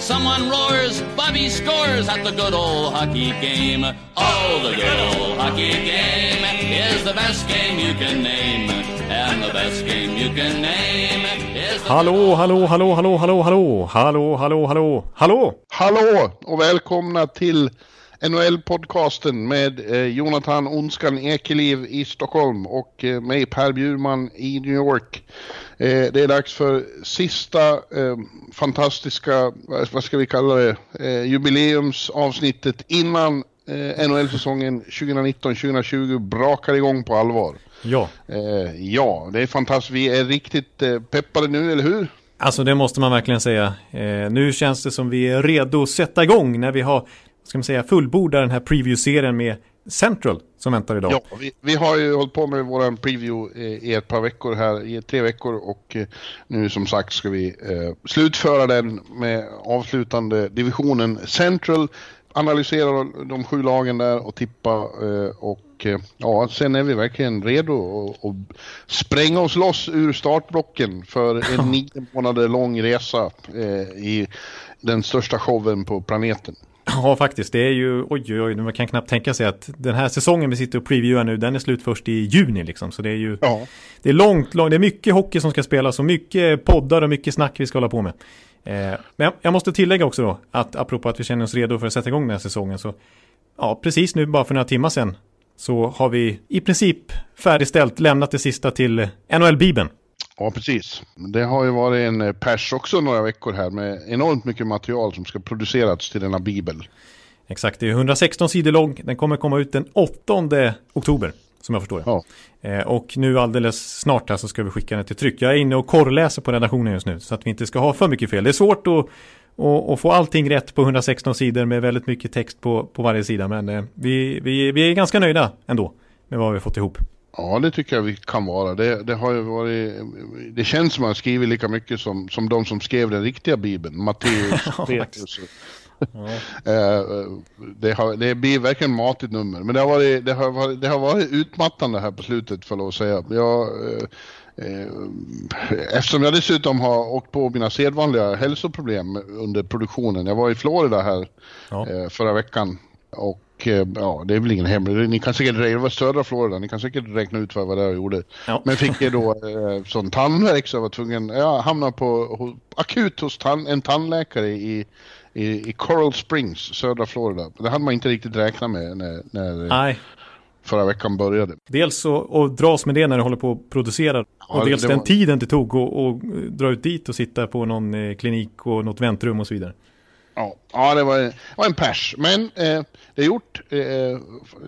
Someone roars, Bobby scores at the good old hockey game. Oh, the good old hockey game is the best game you can name. And the best game you can name is the Hallå, hallå, hallå, hallå, hallå, hallå, hallå, hallå, hallå, hallå! Hallå och välkomna till NHL-podcasten med eh, Jonathan Onskan Ekeliv i Stockholm och eh, mig Per Bjurman i New York. Eh, det är dags för sista eh, fantastiska, vad ska vi kalla det, eh, jubileumsavsnittet innan eh, NHL-säsongen 2019-2020 brakar igång på allvar. Ja, Eh, ja, det är fantastiskt. Vi är riktigt eh, peppade nu, eller hur? alltså det måste man verkligen säga. Eh, nu känns det som vi är redo att sätta igång när vi har, ska man säga, fullbordat den här preview-serien med Central som väntar idag. Ja, vi, vi har ju hållit på med våran preview eh, i ett par veckor här, i tre veckor och eh, nu som sagt ska vi eh, slutföra den med avslutande divisionen Central, analysera de, sju lagen där och tippa eh, och eh, ja, sen är vi verkligen redo att spränga oss loss ur startblocken för en nio månader lång resa i den största showen på planeten. Ja, faktiskt. Det är ju, oj, oj, oj, man kan knappt tänka sig att den här säsongen vi sitter och previewar nu, den är slut först i juni liksom. Så det är ju, Ja. det är långt, långt, det är mycket hockey som ska spelas och mycket poddar och mycket snack vi ska hålla på med. Eh, men jag, jag måste tillägga också då, att apropå att vi känner oss redo för att sätta igång den här säsongen, så ja, precis nu, bara för några timmar sedan, så har vi i princip färdigställt, lämnat det sista till NHL-bibeln. Ja, precis. Det har ju varit en eh, pers också några veckor här med enormt mycket material som ska produceras till denna bibel. Exakt, det är 116 sidor lång, den kommer komma ut den 8 oktober, som jag förstår. Ja. Eh, och nu alldeles snart här så ska vi skicka den till tryck. Jag är inne och korrläser på redaktionen just nu så att vi inte ska ha för mycket fel. Det är svårt att, att, att få allting rätt på 116 sidor med väldigt mycket text på, på varje sida. Men eh, vi, vi, vi är ganska nöjda ändå med vad vi har fått ihop. Ja, det tycker jag vi kan vara. Det, det har ju varit... Det känns som att man skrivit lika mycket som, som de som skrev den riktiga bibeln. Matteus, Ja, Petrus. och- Eh, det, har, det blir verkligen matigt nummer. Men det har, varit, det, har varit, det har varit utmattande här på slutet för att säga. Jag, eh, eh, eftersom jag dessutom har åkt på mina sedvanliga hälsoproblem under produktionen. Jag var i Florida här Ja. förra veckan. Och eh, ja, det är väl ingen hemlighet. Ni kan säkert, var södra Florida, ni kan säkert räkna ut vad, var jag gjorde. Ja. Men fick jag då eh, sån tandvärk så jag var tvungen, jag hamnade på, ho, akut hos tan, en tandläkare i, i, i Coral Springs, södra Florida. Det hade man inte riktigt räknat med när, när Nej, förra veckan började. dels så att dras med det när du håller på att producera. Ja, och dels det den var- tiden det tog att att dra ut dit och sitta på någon eh, klinik och något väntrum och så vidare. Ja, ja det, var, det var en pers. Men eh, det är gjort. Eh,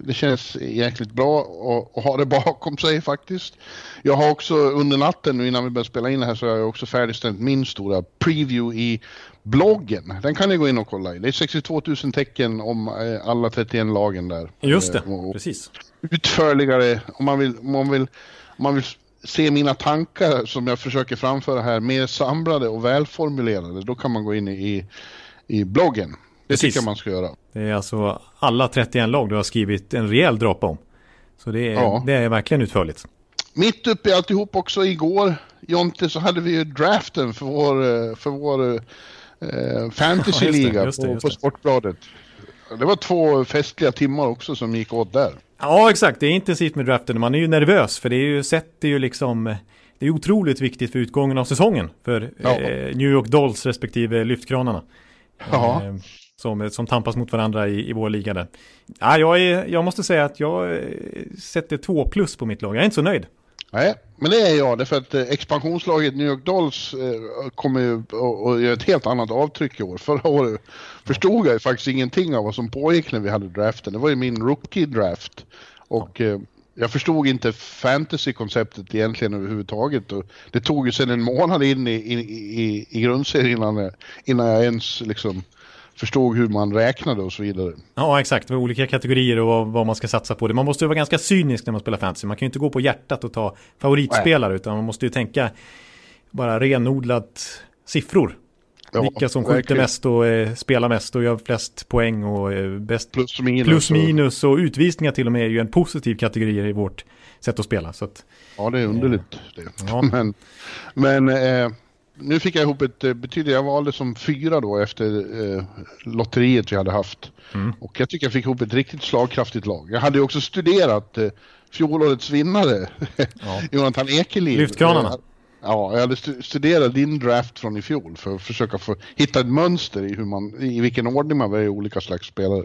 det känns jäkligt bra att, ha det bakom sig faktiskt. Jag har också under natten nu innan vi började spela in det här så har jag också färdigställt min stora preview i bloggen. Den kan ni gå in och kolla i. Det är 62 000 tecken om eh, alla 31 lagen där. Just det, Eh, precis. utförligare om man vill, om man vill, om man vill se mina tankar som jag försöker framföra här mer samlade och välformulerade, då kan man gå in i, i bloggen. Det Precis. tycker man ska göra. Det är alltså alla 31 lag du har skrivit en rejäl drapa om. Så det är, Ja. det är verkligen utförligt. Mitt uppe i alltihop också igår, Jonte, så hade vi ju draften för vår, eh, för vår eh, fantasyliga det, på, på det. Sportbladet. Det var två festliga timmar också som gick åt där. Ja, exakt. Det är intensivt med draften. Man är ju nervös för det är ju sätter ju liksom det är otroligt viktigt för utgången av säsongen för Ja. eh, New York Dolls respektive lyftkranarna. Ja. Eh, som, som tampas mot varandra i, i vår liga där. Ja, jag, är, jag måste säga att jag eh, sätter två plus på mitt lag. Jag är inte så nöjd. Nej, men det är jag. Därför att eh, expansionslaget New York Dolls kommer ju att göra ett helt annat avtryck i år. Förra året förstod jag ju faktiskt ingenting av vad som pågick när vi hade draften. Det var ju min rookie-draft. Och eh, jag förstod inte fantasy-konceptet egentligen överhuvudtaget. Och det tog ju sedan en månad in i, i, i, i grundserien innan, jag- innan jag ens liksom förstod hur man räknade och så vidare. Ja, exakt. Det var olika kategorier och vad, man ska satsa på. Man måste ju vara ganska cynisk när man spelar fantasy. Man kan ju inte gå på hjärtat och ta favoritspelare, Nej. utan man måste ju tänka bara renodlat siffror. Ja, Vilka som skjuter verkligen. mest och eh, spelar mest och gör flest poäng och eh, bäst plus minus, plus minus och, utvisningar till och med är ju en positiv kategori i vårt sätt att spela. Så att, ja, det är underligt. Eh, det. Ja. Men, men eh, nu fick jag ihop ett eh, betyg. Jag valde som fyra då efter eh, lotteriet vi hade haft. Mm. Och jag tycker jag fick ihop ett riktigt slagkraftigt lag. Jag hade också studerat eh, fjolårets vinnare, ja. Jonathan Ekeliv. Lyftkranarna. Ja, jag hade studerat din draft från i fjol för att försöka få, hitta ett mönster i, hur man, i vilken ordning man väljer olika slags spelare.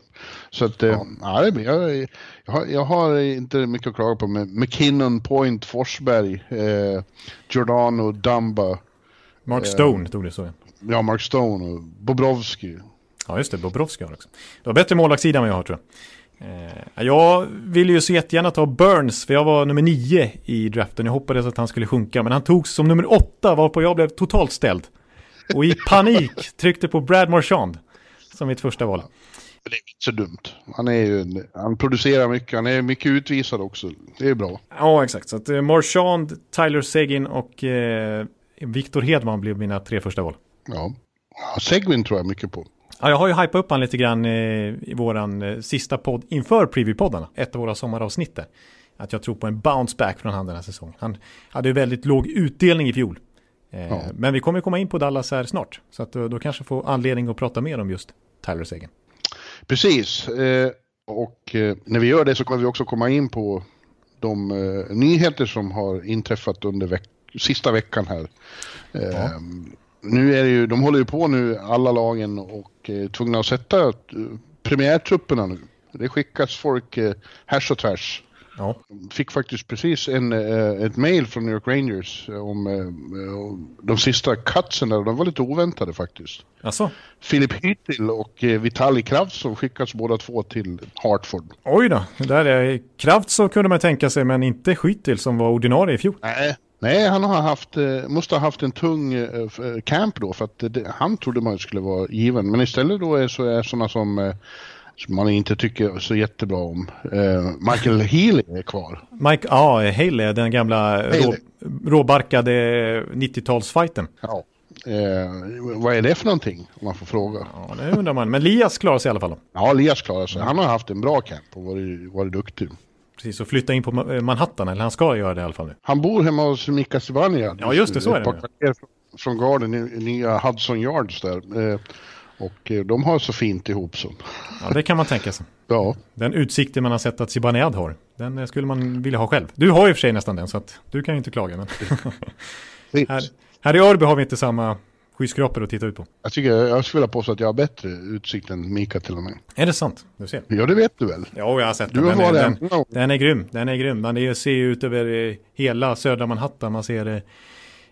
Så att, ja. ja jag, jag, har, jag har inte mycket att klaga på med McKinnon, Point, Forsberg, eh, Giordano, Dumba. Mark eh, Stone eh, tog det så. Ja, Mark Stone och Bobrovski. Ja, just det. Bobrovski har också. Du har bättre målvaktssida än jag har tror jag. Eh, jag ville ju så jättegärna ta Burns, för jag var nummer nio i draften. Jag hoppades att han skulle sjunka, men han togs som nummer åtta, varpå jag blev totalt ställd. Och i panik tryckte på Brad Marchand som mitt första val. Det är inte så dumt. Han, är ju, han producerar mycket, han är mycket utvisad också. Det är bra. Ja, exakt. Så att eh, Marchand, Tyler Seguin och eh, Victor Hedman blev mina tre första val. Ja, ja Seguin tror jag mycket på. Ja, jag har ju hypat upp han lite grann eh, i våran eh, sista podd inför preview-poddarna. Ett av våra sommaravsnitt där. Att jag tror på en bounce back från han den här säsongen. Han hade ju väldigt låg utdelning i fjol. Eh, ja. Men vi kommer komma in på Dallas här snart. Så att då, då kanske får anledning att prata mer om just Tyler Sagan. Precis. Och när vi gör det så kommer vi också komma in på de nyheter som har inträffat under veck sista veckan här. Ja nu är det ju, de håller ju på nu alla lagen och är eh, tvungna att sätta eh, premiärtrupperna nu. Det skickas folk eh, härs och tvärs. Ja. Fick faktiskt precis en, eh, ett mail från New York Rangers om de sista cutsen där. De var lite oväntade faktiskt. Alltså? Filip Hyttil och Vitali Kravtsov skickas båda två till Hartford. Oj då, där är Kravtsov kunde man tänka sig men inte Hyttil som var ordinarie i fjol. Nej, Nej, han har haft, eh, måste ha haft en tung eh, eh, camp då för att det, han trodde man skulle vara given. Men istället då är så är sådana som, som man inte tycker så jättebra om. Michael Healy är kvar. Mike, ja, Haley, den gamla rå, råbarkade 90-talsfighten. Ja. Eh, vad är det för någonting om man får fråga? Ja, det undrar man. Men Lias klarar sig i alla fall. Då. Ja, Lias klarar sig. Han har haft en bra camp och varit, varit duktig. Precis, och flytta in på eh, Manhattan, eller han ska göra det i alla fall nu. Han bor hemma hos Mika Zibanejad. Ja, just det, så är det. Från Garden i nya Hudson Yards där. Eh, och eh, de har så fint ihop så. Ja, det kan man tänka sig. Ja. Den utsikten man har sett att Zibanejad har, den skulle man vilja ha själv. Du har ju för sig nästan den, så att du kan ju inte klaga. Men här, här i Örby har vi inte samma skyskrapor att titta ut på. Jag, tycker, jag skulle vilja påstå att jag har bättre utsikt än Mika till och med. Är det sant? Du ser. Ja, det vet du väl? Ja, jag har sett du den. Den, den, den, den är grym. Den är grym. Man ser ju ut över eh, hela södra Manhattan. Man ser, eh,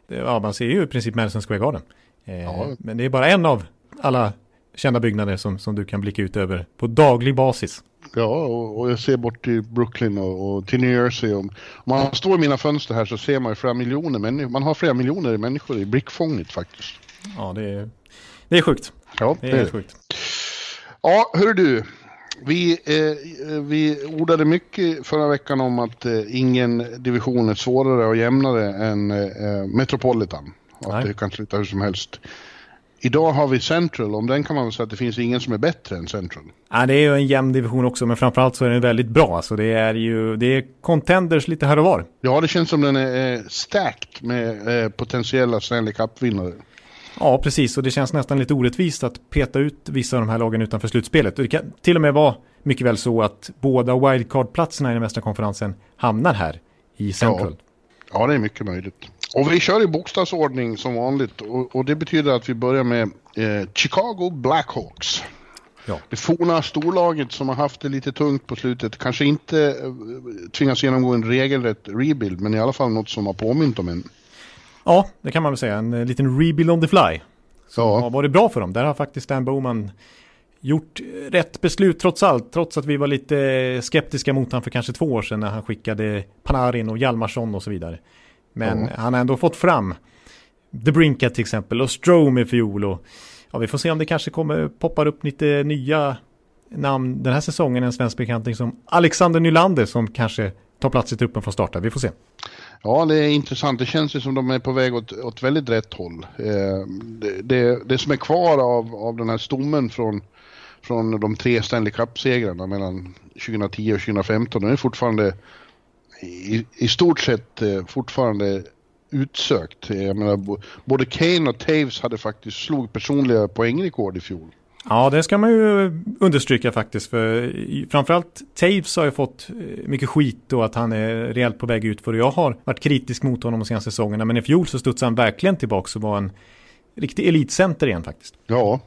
ja, man ser ju i princip Madison Square Garden. Eh, ja. Men det är bara en av alla kända byggnader som, som du kan blicka ut över på daglig basis. Ja, och, och jag ser bort till Brooklyn och, och till New Jersey. Och, om man står i mina fönster här så ser man ju flera miljoner människor. Man har flera miljoner människor i blickfånget faktiskt. Ja, det är, det är sjukt. Ja, det är, det är sjukt. Ja, hör du. Vi, eh, vi ordade mycket förra veckan om att eh, ingen division är svårare och jämnare än eh, Metropolitan. Och att det kan sluta hur som helst. Idag har vi Central, om den kan man väl säga att det finns ingen som är bättre än Central. Ja, det är ju en jämn division också, men framförallt så är den väldigt bra. Så det är ju, det är contenders lite här och var. Ja, det känns som den är stacked med eh, potentiella Stanley Cup-vinnare. Ja, precis. Och det känns nästan lite orättvist att peta ut vissa av de här lagen utanför slutspelet. Det kan till och med vara mycket väl så att båda wildcard-platserna i den västra konferensen hamnar här i Central. Ja. ja, det är mycket möjligt. Och vi kör i bokstavsordning som vanligt och, och det betyder att vi börjar med eh, Chicago Blackhawks. Ja. Det forna storlaget som har haft det lite tungt på slutet. Kanske inte eh, tvingas genomgå en regelrätt rebuild men i alla fall något som har påmint om en. Ja, det kan man väl säga. En eh, liten rebuild on the fly. Ja. har varit bra för dem. Där har faktiskt Dan Bowman gjort rätt beslut trots allt. Trots att vi var lite skeptiska mot honom för kanske två år sedan när han skickade Panarin och Hjalmarsson och så vidare. Men ja. han har ändå fått fram The Brinkat till exempel och Strome i fjol och ja, vi får se om det kanske kommer poppar upp lite nya namn den här säsongen. En svensk bekanting som Alexander Nylander som kanske tar plats i truppen från starten. Vi får se. Ja, det är intressant. Det känns ju som de är på väg åt, åt väldigt rätt håll. Eh, det, det, det, som är kvar av, av den här stommen från, från de tre Stanley Cup-segrarna mellan 2010 och 2015, den är fortfarande i, i stort sett eh, fortfarande utsökt. Jag menar, både Kane och Taves hade faktiskt slog personliga poängrekord i fjol. Ja, det ska man ju understryka faktiskt. För framförallt Taves har ju fått eh, mycket skit och att han är rejält på väg ut för jag har varit kritisk mot honom de senaste säsongerna. Men i fjol så studsade han verkligen tillbaka och var en riktig elitcenter igen faktiskt. Ja,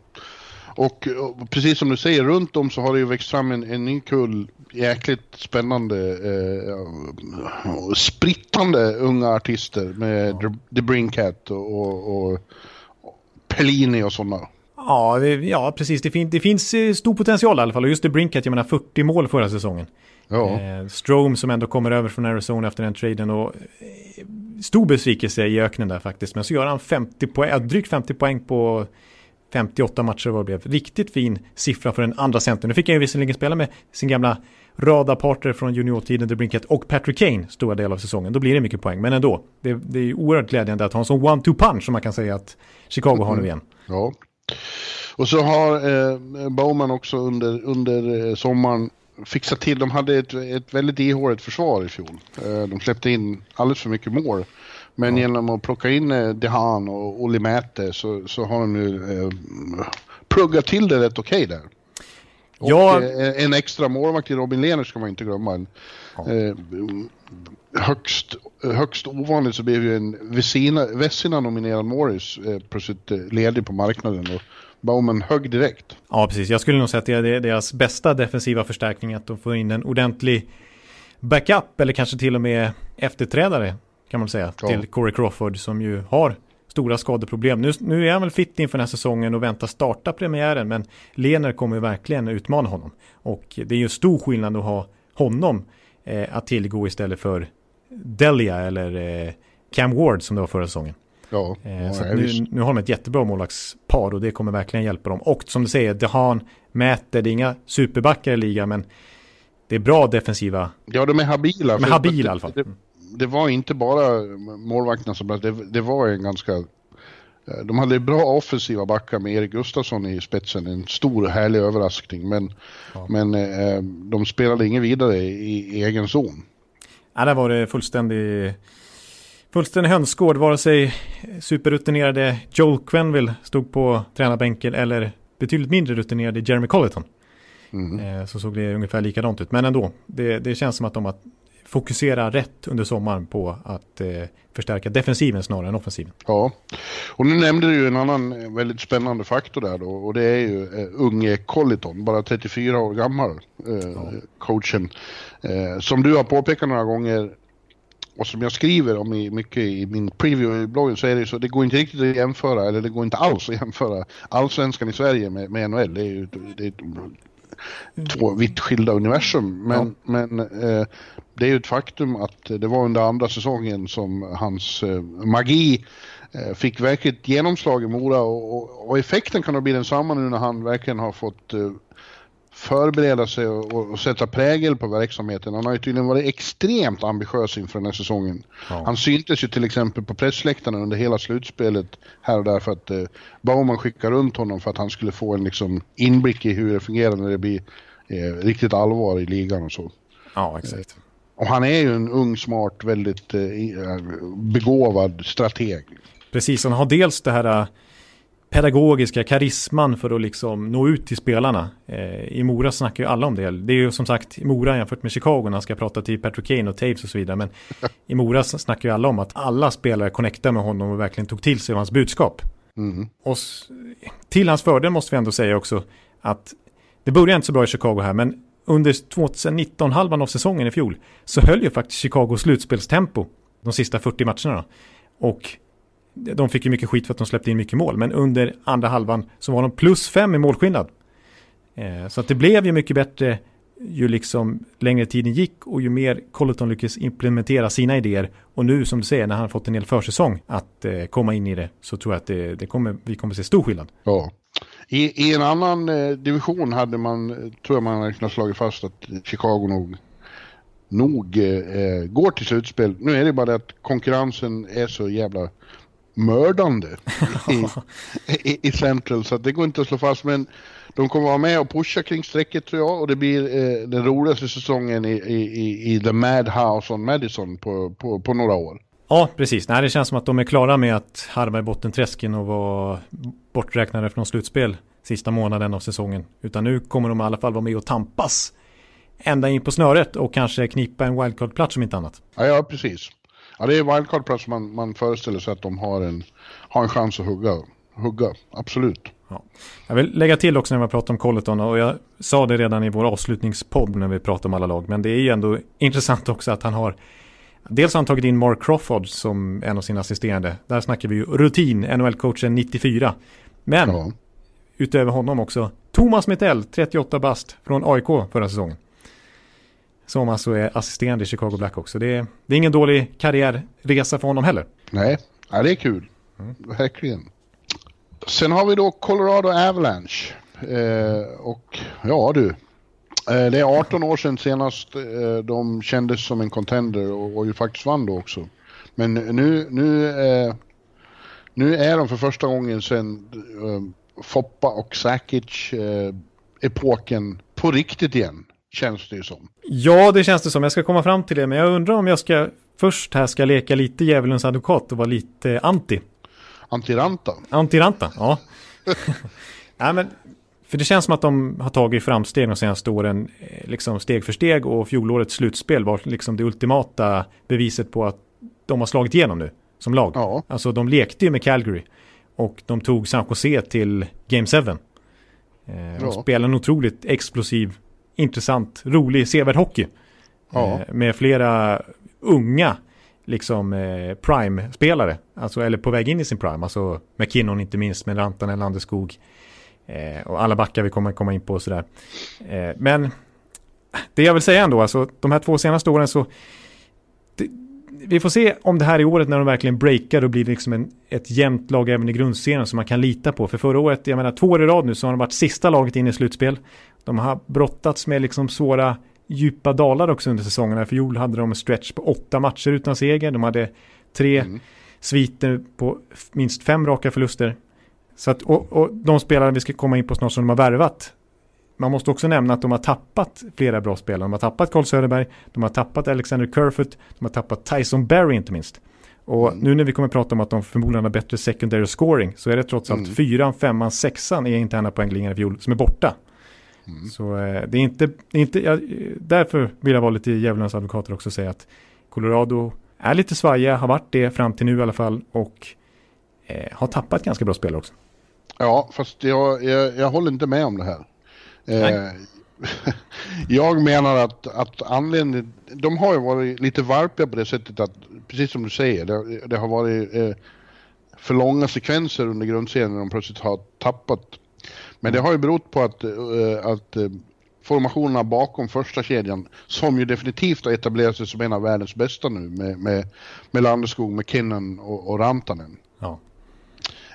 och, och, precis som du säger, runt om så har det ju växt fram en, en ny kull jäkligt spännande, eh, sprittande unga artister med ja. The Brinkat och, och, och Pellini och sådana. Ja, ja precis. Det, fin det finns eh, stor potential i alla fall. Och just det Brinkat, jag menar 40 mål förra säsongen. Ja. Eh, Strome som ändå kommer över från Arizona efter den traden och eh, stor besvikelse i öknen där faktiskt. Men så gör han 50 poäng, drygt 50 poäng på 58 matcher var det blev. Riktigt fin siffra för en andra center. Nu fick han ju visserligen spela med sin gamla radarpartner från juniortiden, The Brinket och Patrick Kane stora del av säsongen. Då blir det mycket poäng, men ändå. Det, det är oerhört glädjande att ha en sån one-two punch som man kan säga att Chicago har nu igen. Ja, och så har eh, Bowman också under, under eh, sommaren fixat till, de hade ett, ett väldigt ihåligt försvar i fjol. Eh, de släppte in alldeles för mycket mål. Men ja. genom att plocka in eh, Dehan och Olli Mäte så, så har de nu eh, pluggat till det rätt okej okay där. Och ja. eh, en extra målvakt till Robin Lehner ska man inte glömma. En, ja. eh, högst, högst ovanligt så blev ju en Vessina-nominerad Morris eh, plötsligt eh, ledig på marknaden. Och Bauman högg direkt. Ja, precis. Jag skulle nog säga att det är deras bästa defensiva förstärkning att de får in en ordentlig backup eller kanske till och med efterträdare kan man säga ja. till Corey Crawford som ju har stora skadeproblem. Nu, nu är han väl fit inför den här säsongen och väntar starta premiären men Lener kommer ju verkligen utmana honom. Och det är ju stor skillnad att ha honom eh, att tillgå istället för Delia eller eh, Cam Ward som det var förra säsongen. Ja, eh, så nu, nu, har de ett jättebra målvaktspar och det kommer verkligen hjälpa dem. Och som du säger, Dehan mäter, det är inga superbackar i ligan men det är bra defensiva. Ja, de är habila. De är habila i alla fall. Det, det, var inte bara målvakterna som det, det var en ganska eh, de hade bra offensiva backar med Erik Gustafsson i spetsen, en stor härlig överraskning. Men, ja. men eh, de spelade ingen vidare i, i egen zon. Ja, där var det fullständig, fullständig hönsgård. Vare sig superrutinerade Joel Quenville stod på tränarbänken eller betydligt mindre rutinerade Jeremy Colleton. Mm. Eh, så såg det ungefär likadant ut. Men ändå, det, det känns som att de har fokusera rätt under sommaren på att eh, förstärka defensiven snarare än offensiven. Ja, och nu nämnde du ju en annan väldigt spännande faktor där då och det är ju eh, unge Colliton, bara 34 år gammal, eh, ja. coachen. Eh, som du har påpekat några gånger och som jag skriver om i, mycket i min preview i bloggen så är det så det går inte riktigt att jämföra, eller det går inte alls att jämföra allsvenskan i Sverige med, med NHL. Det är ju det är två vitt skilda universum. Men, ja. men eh, det är ju ett faktum att det var under andra säsongen som hans eh, magi eh, fick verkligt genomslag i Mora och, och, och, effekten kan nog bli densamma nu när han verkligen har fått eh, förbereda sig och, och, sätta prägel på verksamheten. Han har ju tydligen varit extremt ambitiös inför den här säsongen. Ja. Han syntes ju till exempel på pressläktarna under hela slutspelet här och där för att eh, Baumann skickade runt honom för att han skulle få en liksom, inblick i hur det fungerar när det blir eh, riktigt allvar i ligan och så. Ja, exakt. Eh, och han är ju en ung, smart, väldigt eh, begåvad strateg. Precis, han har dels det här pedagogiska karisman för att liksom nå ut till spelarna. Eh, I Mora snackar ju alla om det. Det är ju som sagt i Mora jämfört med Chicago när han ska prata till Patrick Kane och Taves och så vidare. Men i Mora snackar ju alla om att alla spelare connectar med honom och verkligen tog till sig hans budskap. Mm. Och till hans fördel måste vi ändå säga också att det började inte så bra i Chicago här, men under 2019-halvan av säsongen i fjol så höll ju faktiskt Chicago slutspelstempo de sista 40 matcherna. Och de fick ju mycket skit för att de släppte in mycket mål, men under andra halvan så var de plus fem i målskillnad. Eh, så att det blev ju mycket bättre ju liksom längre tiden gick och ju mer Colleton lyckades implementera sina idéer. Och nu som du säger, när han fått en hel försäsong att eh, komma in i det, så tror jag att det, det kommer, vi kommer se stor skillnad. Ja, I, I en annan eh, division hade man, tror jag man hade kunnat slagit fast att Chicago nog, nog eh, eh går till slutspel. Nu är det bara det att konkurrensen är så jävla mördande i, i, i Central så det går inte att slå fast. Men de kommer vara med och pusha kring strecket tror jag och det blir eh, den roligaste säsongen i, i, i The Madhouse on Madison på, på, på några år. Ja, precis. Nej, det känns som att de är klara med att harva i bottenträsken och vara borträknade från slutspel sista månaden av säsongen. Utan nu kommer de i alla fall vara med och tampas ända in på snöret och kanske knipa en wildcard-plats som inte annat. Ja, ja precis. Ja, det är wildcard-plats man, man föreställer sig att de har en, har en chans att hugga. hugga. Absolut. Ja. Jag vill lägga till också när vi pratar om Colleton och jag sa det redan i vår avslutningspodd när vi pratade om alla lag. Men det är ju ändå intressant också att han har Dels har han tagit in Mark Crawford som en av sina assisterande. Där snackar vi ju rutin, NHL-coachen 94. Men ja. utöver honom också Thomas Mittell, 38 bast från AIK förra säsongen. Som alltså är assisterande i Chicago Blackhawks. Så det är, det är ingen dålig karriärresa för honom heller. Nej, ja, det är kul. Mm. Verkligen. Sen har vi då Colorado Avalanche. Eh, och ja du, eh, det är 18 år sedan senast eh, de kändes som en contender och, och ju faktiskt vann då också. Men nu, nu, eh, nu är de för första gången sedan eh, Foppa och Sakic eh, på riktigt igen. Känns det ju som. Ja, det känns det som. Jag ska komma fram till det, men jag undrar om jag ska först här ska leka lite djävulens advokat och vara lite anti. Antiranta. Antiranta, ja. ja men, för det känns som att de har tagit framsteg de senaste åren, eh, liksom steg för steg och fjolårets slutspel var liksom det ultimata beviset på att de har slagit igenom nu som lag. Ja. Alltså de lekte ju med Calgary och de tog San Jose till Game 7. Eh, ja. De spelade en otroligt explosiv, intressant, rolig, sevärd hockey. Ja. Eh, med flera unga liksom eh, prime-spelare, alltså, eller på väg in i sin prime, alltså McKinnon inte minst med Rantanen, Landeskog eh, och alla backar vi kommer komma in på och sådär. Eh, men det jag vill säga ändå, alltså de här två senaste åren så det, vi får se om det här är året när de verkligen breakar och blir liksom en, ett jämnt lag även i grundserien som man kan lita på. För förra året, jag menar två år i rad nu så har de varit sista laget in i slutspel. De har brottats med liksom svåra djupa dalar också under säsongerna. För fjol hade de en stretch på åtta matcher utan seger. De hade tre mm. sviter på minst fem raka förluster. Så att, och, och de spelare vi ska komma in på snart som de har värvat. Man måste också nämna att de har tappat flera bra spelare. De har tappat Carl Söderberg, de har tappat Alexander Kerfoot, de har tappat Tyson Berry inte minst. Och mm. nu när vi kommer att prata om att de förmodligen har bättre secondary scoring så är det trots allt mm. fyran, femman, sexan i interna poänglingar i fjol som är borta. Mm. Så eh, det är inte, inte jag, därför vill jag vara lite djävulens advokater också och säga att Colorado är lite svajiga, har varit det fram till nu i alla fall och eh, har tappat ganska bra spelare också. Ja, fast jag, jag, jag håller inte med om det här. Eh, jag menar att, att anledningen, de har ju varit lite varpiga på det sättet att, precis som du säger, det, det har varit eh, för långa sekvenser under grundserien när de plötsligt har tappat men det har ju berott på att, uh, att uh, formationerna bakom första kedjan som ju definitivt har etablerat sig som en av världens bästa nu med, med, med Landeskog, McKinnon och, och Rantanen. Ja.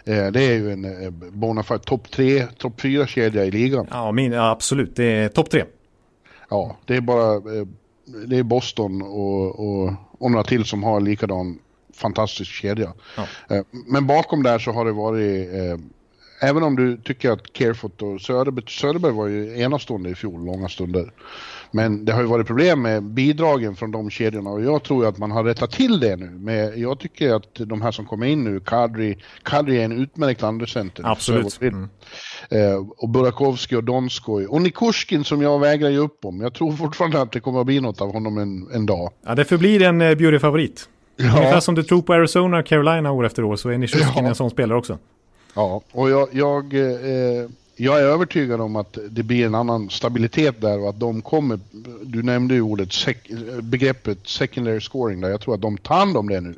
Eh, det är ju en eh, bonafide topp tre, topp fyra kedja i ligan. Ja, min, ja absolut. Det är topp tre. Ja, det är bara eh, det är Boston och, och, och några till som har likadan fantastisk kedja. Ja. Eh, men bakom där så har det varit även om du tycker att Carefoot och Söderberg, Söderberg var ju enastående i fjol, långa stunder. Men det har ju varit problem med bidragen från de kedjorna och jag tror att man har rättat till det nu. Men jag tycker att de här som kommer in nu, Kadri, Kadri är en utmärkt andrecenter. Absolut. Mm. Eh, och Burakovsky och Donskoj. Och Nikushkin som jag vägrar ge upp om. Jag tror fortfarande att det kommer att bli något av honom en, en dag. Ja, det förblir en uh, beauty-favorit. Ja. Ungefär som du tror på Arizona och Carolina år efter år så är Nikushkin ja. en sån spelare också. Ja, och jag, jag, eh, jag är övertygad om att det blir en annan stabilitet där och att de kommer, du nämnde ju ordet, sec, begreppet secondary scoring där, jag tror att de tar hand om det nu.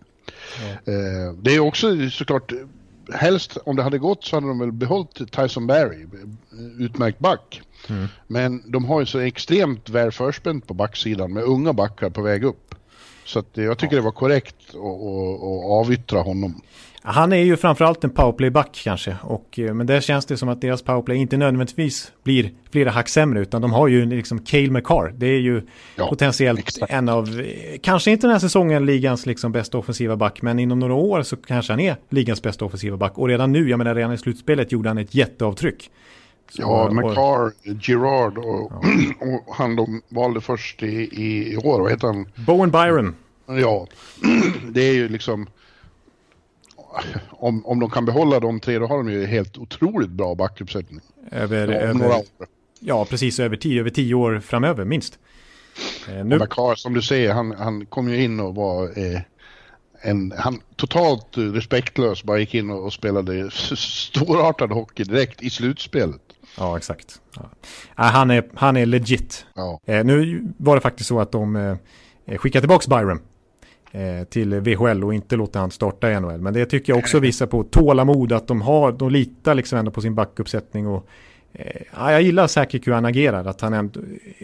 Ja. Eh, det är också såklart, helst om det hade gått så hade de väl behållit Tyson Barry, utmärkt back. Mm. Men de har ju så extremt väl förspänt på backsidan med unga backar på väg upp. Så att jag tycker ja. det var korrekt att avyttra honom. Han är ju framförallt en powerplayback kanske. Och, eh, men där känns det som att deras powerplay inte nödvändigtvis blir flera hack sämre. Utan de har ju liksom Cale McCarr. Det är ju ja, potentiellt exakt. en av, eh, kanske inte den här säsongen ligans liksom bästa offensiva back. Men inom några år så kanske han är ligans bästa offensiva back. Och redan nu, jag menar redan i slutspelet gjorde han ett jätteavtryck. Så, ja, McCarr, Girard och, ja. och han de valde först i, i år, vad heter han? Bowen Byron. Ja, det är ju liksom om, om de kan behålla de tre, då har de ju helt otroligt bra backuppsättning. Över, ja, över, ja, precis över tio, över tio år framöver minst. Eh, nu... Bakar, som du säger, han, han kom ju in och var eh, en, han totalt respektlös, bara gick in och, och spelade storartad hockey direkt i slutspelet. Ja, exakt. Ja. Äh, han, är, han är legit. Ja. Eh, nu var det faktiskt så att de eh, skickade tillbaka Byron till VHL och inte låta han starta i NHL. Men det tycker jag också visar på tålamod att de har, de litar liksom ändå på sin backuppsättning och eh, ja, jag gillar säkert hur han agerar, att han ändå,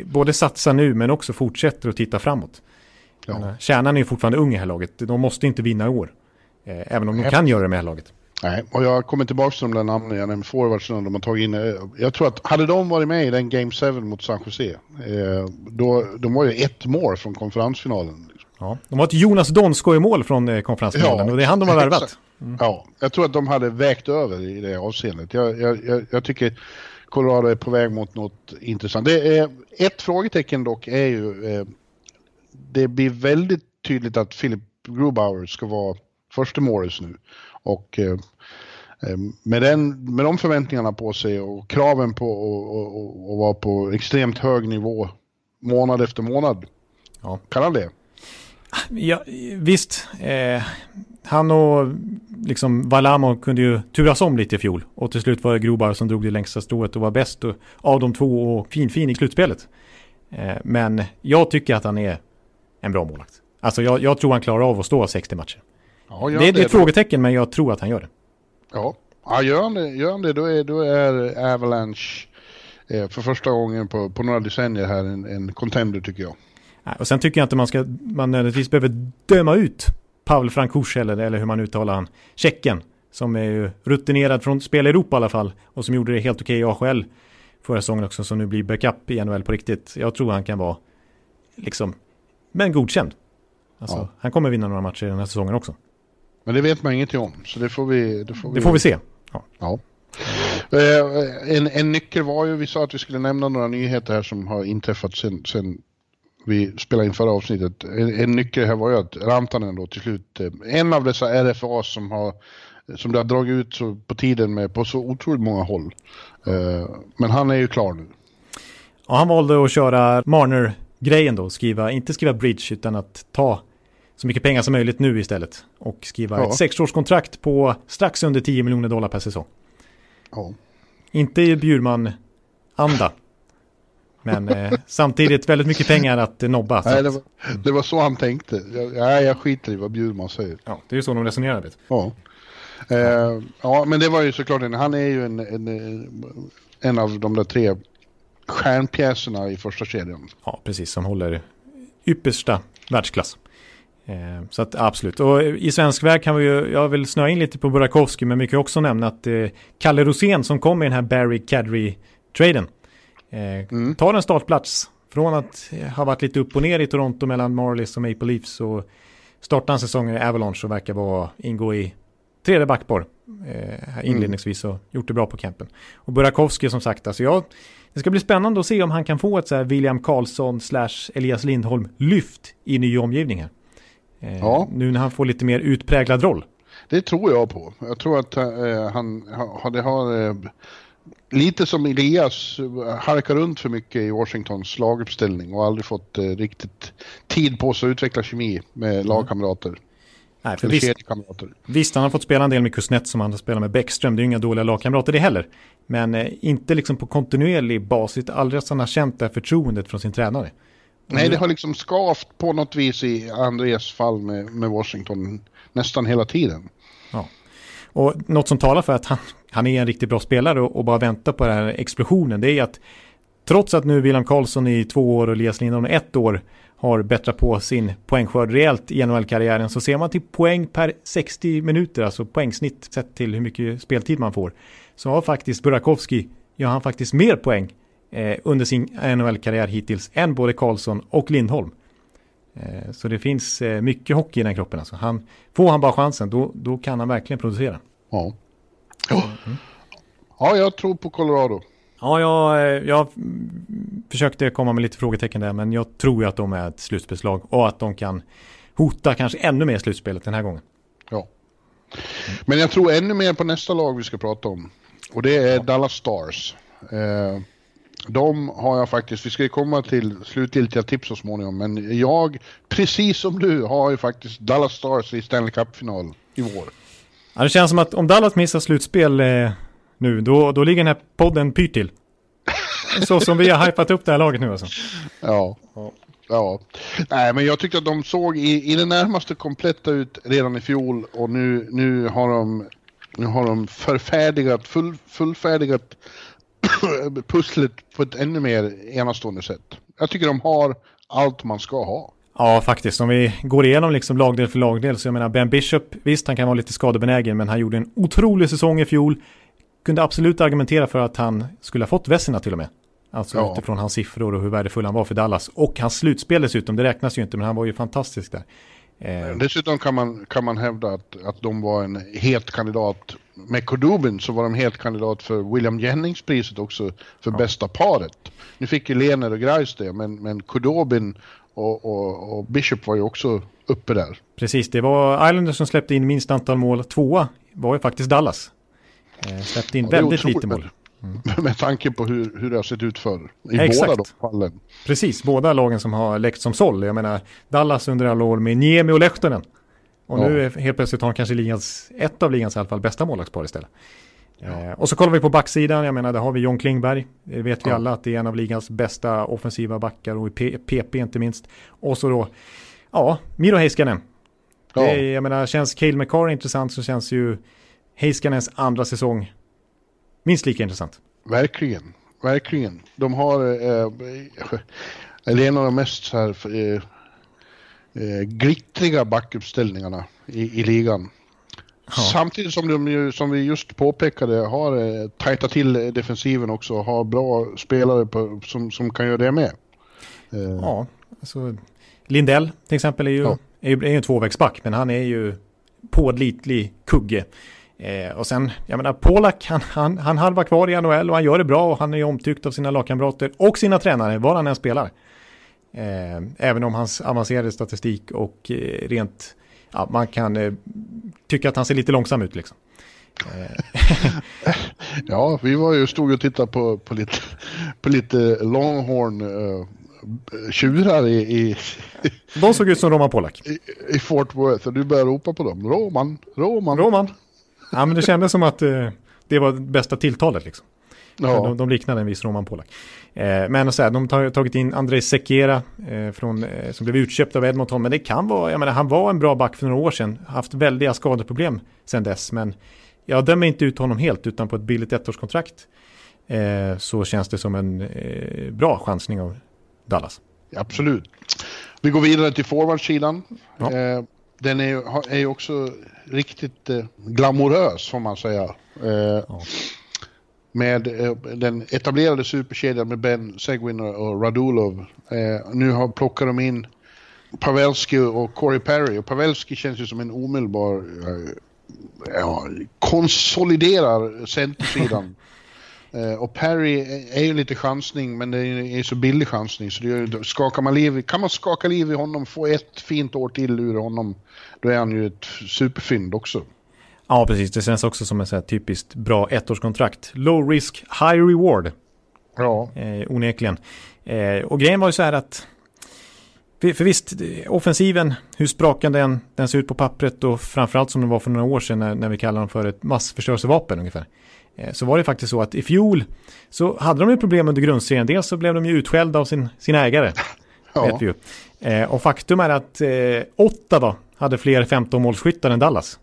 både satsar nu men också fortsätter att titta framåt. Ja. Kärnan är ju fortfarande ung i det här laget, de måste inte vinna i år. Eh, även om de kan göra det med det här laget. Nej, och jag kommer tillbaka till de där namnen jag nämnde, forwardsen de har tagit in. Jag tror att hade de varit med i den Game 7 mot San Jose, då, de var ju ett mål från konferensfinalen. Ja, de har ett Jonas Donskoj mål från eh, konferensfinalen ja, och det är han de har värvat. Mm. Ja, jag tror att de hade vägt över i det avseendet. Jag, jag, jag, tycker Colorado är på väg mot något intressant. Det är, ett frågetecken dock är ju, eh, det blir väldigt tydligt att Philip Grubauer ska vara första Morris nu. Och eh, eh, med, den, med de förväntningarna på sig och kraven på att vara på extremt hög nivå månad efter månad. Ja. Kan han det? Ja, visst, eh, han och liksom Valamo kunde ju turas om lite i fjol. Och till slut var det Grobar som drog det längsta strået och var bäst av de två och fin-fin i slutspelet. Eh, men jag tycker att han är en bra målvakt. Alltså jag, jag, tror han klarar av att stå 60 matcher. Ja, det, det, det är ett frågetecken men jag tror att han gör det. Ja, ja gör, han det, gör han det då är, då är Avalanche eh, för första gången på, på några decennier här en, en contender tycker jag. Och sen tycker jag inte man ska, man nödvändigtvis behöver döma ut Pavel Frankush eller, eller hur man uttalar han, Tjecken. Som är ju rutinerad från spel i Europa i alla fall. Och som gjorde det helt okej i AHL förra säsongen också. Som nu blir backup i NHL på riktigt. Jag tror han kan vara, liksom, men godkänd. Alltså, ja. Han kommer vinna några matcher den här säsongen också. Men det vet man ingenting om. Så det får vi... Det får vi, det får vi se. Ja. ja. Uh, en, en nyckel var ju, vi sa att vi skulle nämna några nyheter här som har inträffat sen, sen vi spelade in förra avsnittet. En, en nyckel här var ju att Rantanen då till slut, eh, en av dessa RFA som har som det har dragit ut så på tiden med på så otroligt många håll. Uh, men han är ju klar nu. Ja, han valde att köra Marner-grejen då, skriva, inte skriva bridge utan att ta så mycket pengar som möjligt nu istället. Och skriva ja. ett sexårskontrakt på strax under 10 miljoner dollar per säsong. Ja. Inte i Bjurman-anda. Men eh, samtidigt väldigt mycket pengar att eh, nobba. Nej, det var, det var, så han tänkte. Jag, jag, jag skiter i vad Bjurman säger. Ja, det är ju så de resonerar. Vet. Ja. Eh, ja, men det var ju såklart en, han är ju en, en, en av de där tre stjärnpjäserna i första kedjan. Ja, precis, som håller yppersta världsklass. Eh, så att absolut, och i svensk väg kan vi ju, jag vill snöa in lite på Burakovsky, men vi kan också nämna att eh, Kalle Rosén som kom i den här Barry Kadri-traden Eh, mm. Tar en startplats. Från att ha varit lite upp och ner i Toronto mellan Marlies och Maple Leafs och startar en säsong i Avalanche och verkar vara, ingå i tredje backpar eh, inledningsvis och gjort det bra på campen. Och Burakovsky som sagt, alltså jag, det ska bli spännande att se om han kan få ett så här William Karlsson slash Elias Lindholm lyft i ny omgivning här. Eh, ja. Nu när han får lite mer utpräglad roll. Det tror jag på. Jag tror att eh, han, han det har eh, lite som Elias harkar runt för mycket i Washingtons laguppställning och aldrig fått eh, riktigt tid på sig att utveckla kemi med mm. lagkamrater. Nej, för visst, visst, han har fått spela en del med Kusnet som han har spelat med Bäckström. Det är ju inga dåliga lagkamrater det heller. Men eh, inte liksom på kontinuerlig basis. Aldrig att han har känt det här förtroendet från sin tränare. Nej, det har liksom skavt på något vis i Andreas fall med, med Washington nästan hela tiden. Ja. Och något som talar för att han, han är en riktigt bra spelare och, och bara väntar på den här explosionen, det är att trots att nu William Karlsson i två år och Elias Lindholm i ett år har bättrat på sin poängskörd rejält i NHL-karriären så ser man till poäng per 60 minuter, alltså poängsnitt sett till hur mycket speltid man får, så har faktiskt Burakovsky, ja han faktiskt mer poäng eh, under sin NHL-karriär hittills än både Karlsson och Lindholm. Eh, så det finns eh, mycket hockey i den kroppen alltså. Han, får han bara chansen, då, då kan han verkligen producera. Ja. Ja. ja, jag tror på Colorado. Ja, jag, eh, jag försökte komma med lite frågetecken där, men jag tror ju att de är ett slutspelslag och att de kan hota kanske ännu mer slutspelet den här gången. Ja. Men jag tror ännu mer på nästa lag vi ska prata om. Och det är ja. Dallas Stars. Eh, de har jag faktiskt, vi ska ju komma till slutgiltiga tips så småningom, men jag, precis som du, har ju faktiskt Dallas Stars i Stanley Cup-final i vår. Ja, det känns som att om Dallas missar slutspel eh, nu, då, då ligger den här podden pyrt till. Så som vi har hypat upp det här laget nu alltså. Ja. ja. Nej, men jag tyckte att de såg i, i det närmaste kompletta ut redan i fjol och nu, nu har de nu har de förfärdigat, full, fullfärdigat pusslet på ett ännu mer enastående sätt. Jag tycker de har allt man ska ha. Ja, faktiskt. Om vi går igenom liksom lagdel för lagdel så jag menar Ben Bishop, visst han kan vara lite skadebenägen men han gjorde en otrolig säsong i fjol kunde absolut argumentera för att han skulle ha fått Vesina till och med. Alltså ja. utifrån hans siffror och hur värdefull han var för Dallas. Och hans slutspel dessutom, det räknas ju inte, men han var ju fantastisk där. Eh. Dessutom kan man, kan man hävda att, att de var en het kandidat. Med Kodubin så var de helt kandidat för William Jennings-priset också för ja. bästa paret. Nu fick ju Lener och Grice det, men, men Kodobin och, och, och, Bishop var ju också uppe där. Precis, det var Islanders som släppte in minst antal mål. Tvåa var ju faktiskt Dallas. Eh, släppte in ja, väldigt lite mål. Mm. Med tanke på hur, hur det har sett ut förr. I Exakt. båda de fallen. Precis, båda lagen som har läckt som såll. Jag menar, Dallas under alla år med Niemi och Lehtonen. Och ja. nu är helt plötsligt har han kanske ligans, ett av ligans i alla fall bästa målvaktspar istället. Ja. Eh, och så kollar vi på backsidan, jag menar där har vi John Klingberg. Det vet vi ja. alla att det är en av ligans bästa offensiva backar och i PP inte minst. Och så då, ja, Miro Heiskanen. Ja. Det är, jag menar, känns Cale McCarr intressant så känns ju Heiskanens andra säsong minst lika intressant. Verkligen, verkligen. De har, eh, eller en av de mest så här, eh, eh, glittriga backuppställningarna i, i ligan. Ja. Samtidigt som de ju, som vi just påpekade, har eh, tajtat till defensiven också och har bra spelare på, som, som kan göra det med. Eh. Ja, alltså Lindell till exempel är ju, ja. är ju, är ju en tvåvägsback, men han är ju pålitlig kugge. Eh, och sen, jag menar, Polak, han, han, han halvar kvar i NHL och han gör det bra och han är omtyckt av sina lagkamrater och sina tränare, var han än spelar. Eh, även om hans avancerade statistik och eh, rent, ja, man kan eh, tycka att han ser lite långsam ut liksom. Eh. ja, vi var ju stod och tittade på, på, lite, på lite Longhorn uh, tjurar i, i... De såg ut som Roman Polak. I, I Fort Worth och du började ropa på dem. Roman, Roman. Roman. Ja, men det kändes som att eh, det var bästa tilltalet liksom. Ja. De, de liknade en viss Roman Polak. Eh, men så här, de har tagit in Andrei Sekera eh, från, eh, som blev utköpt av Edmonton. Men det kan vara, jag menar han var en bra back för några år sedan. Haft väldiga skadeproblem sedan dess. Men jag dömer inte ut honom helt utan på ett billigt ettårskontrakt. Eh, så känns det som en eh, bra chansning av Dallas. Absolut. Vi går vidare till forwardsidan. Ja. Eh, den är, ju också riktigt eh, glamorös får man säga. Ja. Med eh, den etablerade superkedjan med Ben Seguin och Radulov. Eh, nu har plockat de in Pavelski och Corey Perry. Och Pavelski känns ju som en omedelbar eh, ja, konsoliderar centersidan. Och Perry är ju lite chansning, men det är ju så billig chansning så det skakar man liv, kan man skaka liv i honom, få ett fint år till ur honom, då är han ju ett superfynd också. Ja, precis. Det känns också som ett typiskt bra ettårskontrakt. Low risk, high reward. Ja. Eh, onekligen. Eh, och grejen var ju så här att för, visst, offensiven, hur sprakande den, den ser ut på pappret och framförallt som den var för några år sedan när, när vi kallade dem för ett massförstörelsevapen ungefär. Eh, så var det faktiskt så att i fjol så hade de ju problem under grundserien. Dels så blev de ju utskällda av sin, sin ägare. Ja. Vet vi ju. Eh, och faktum är att eh, Ottawa hade fler 15 målskyttar än Dallas.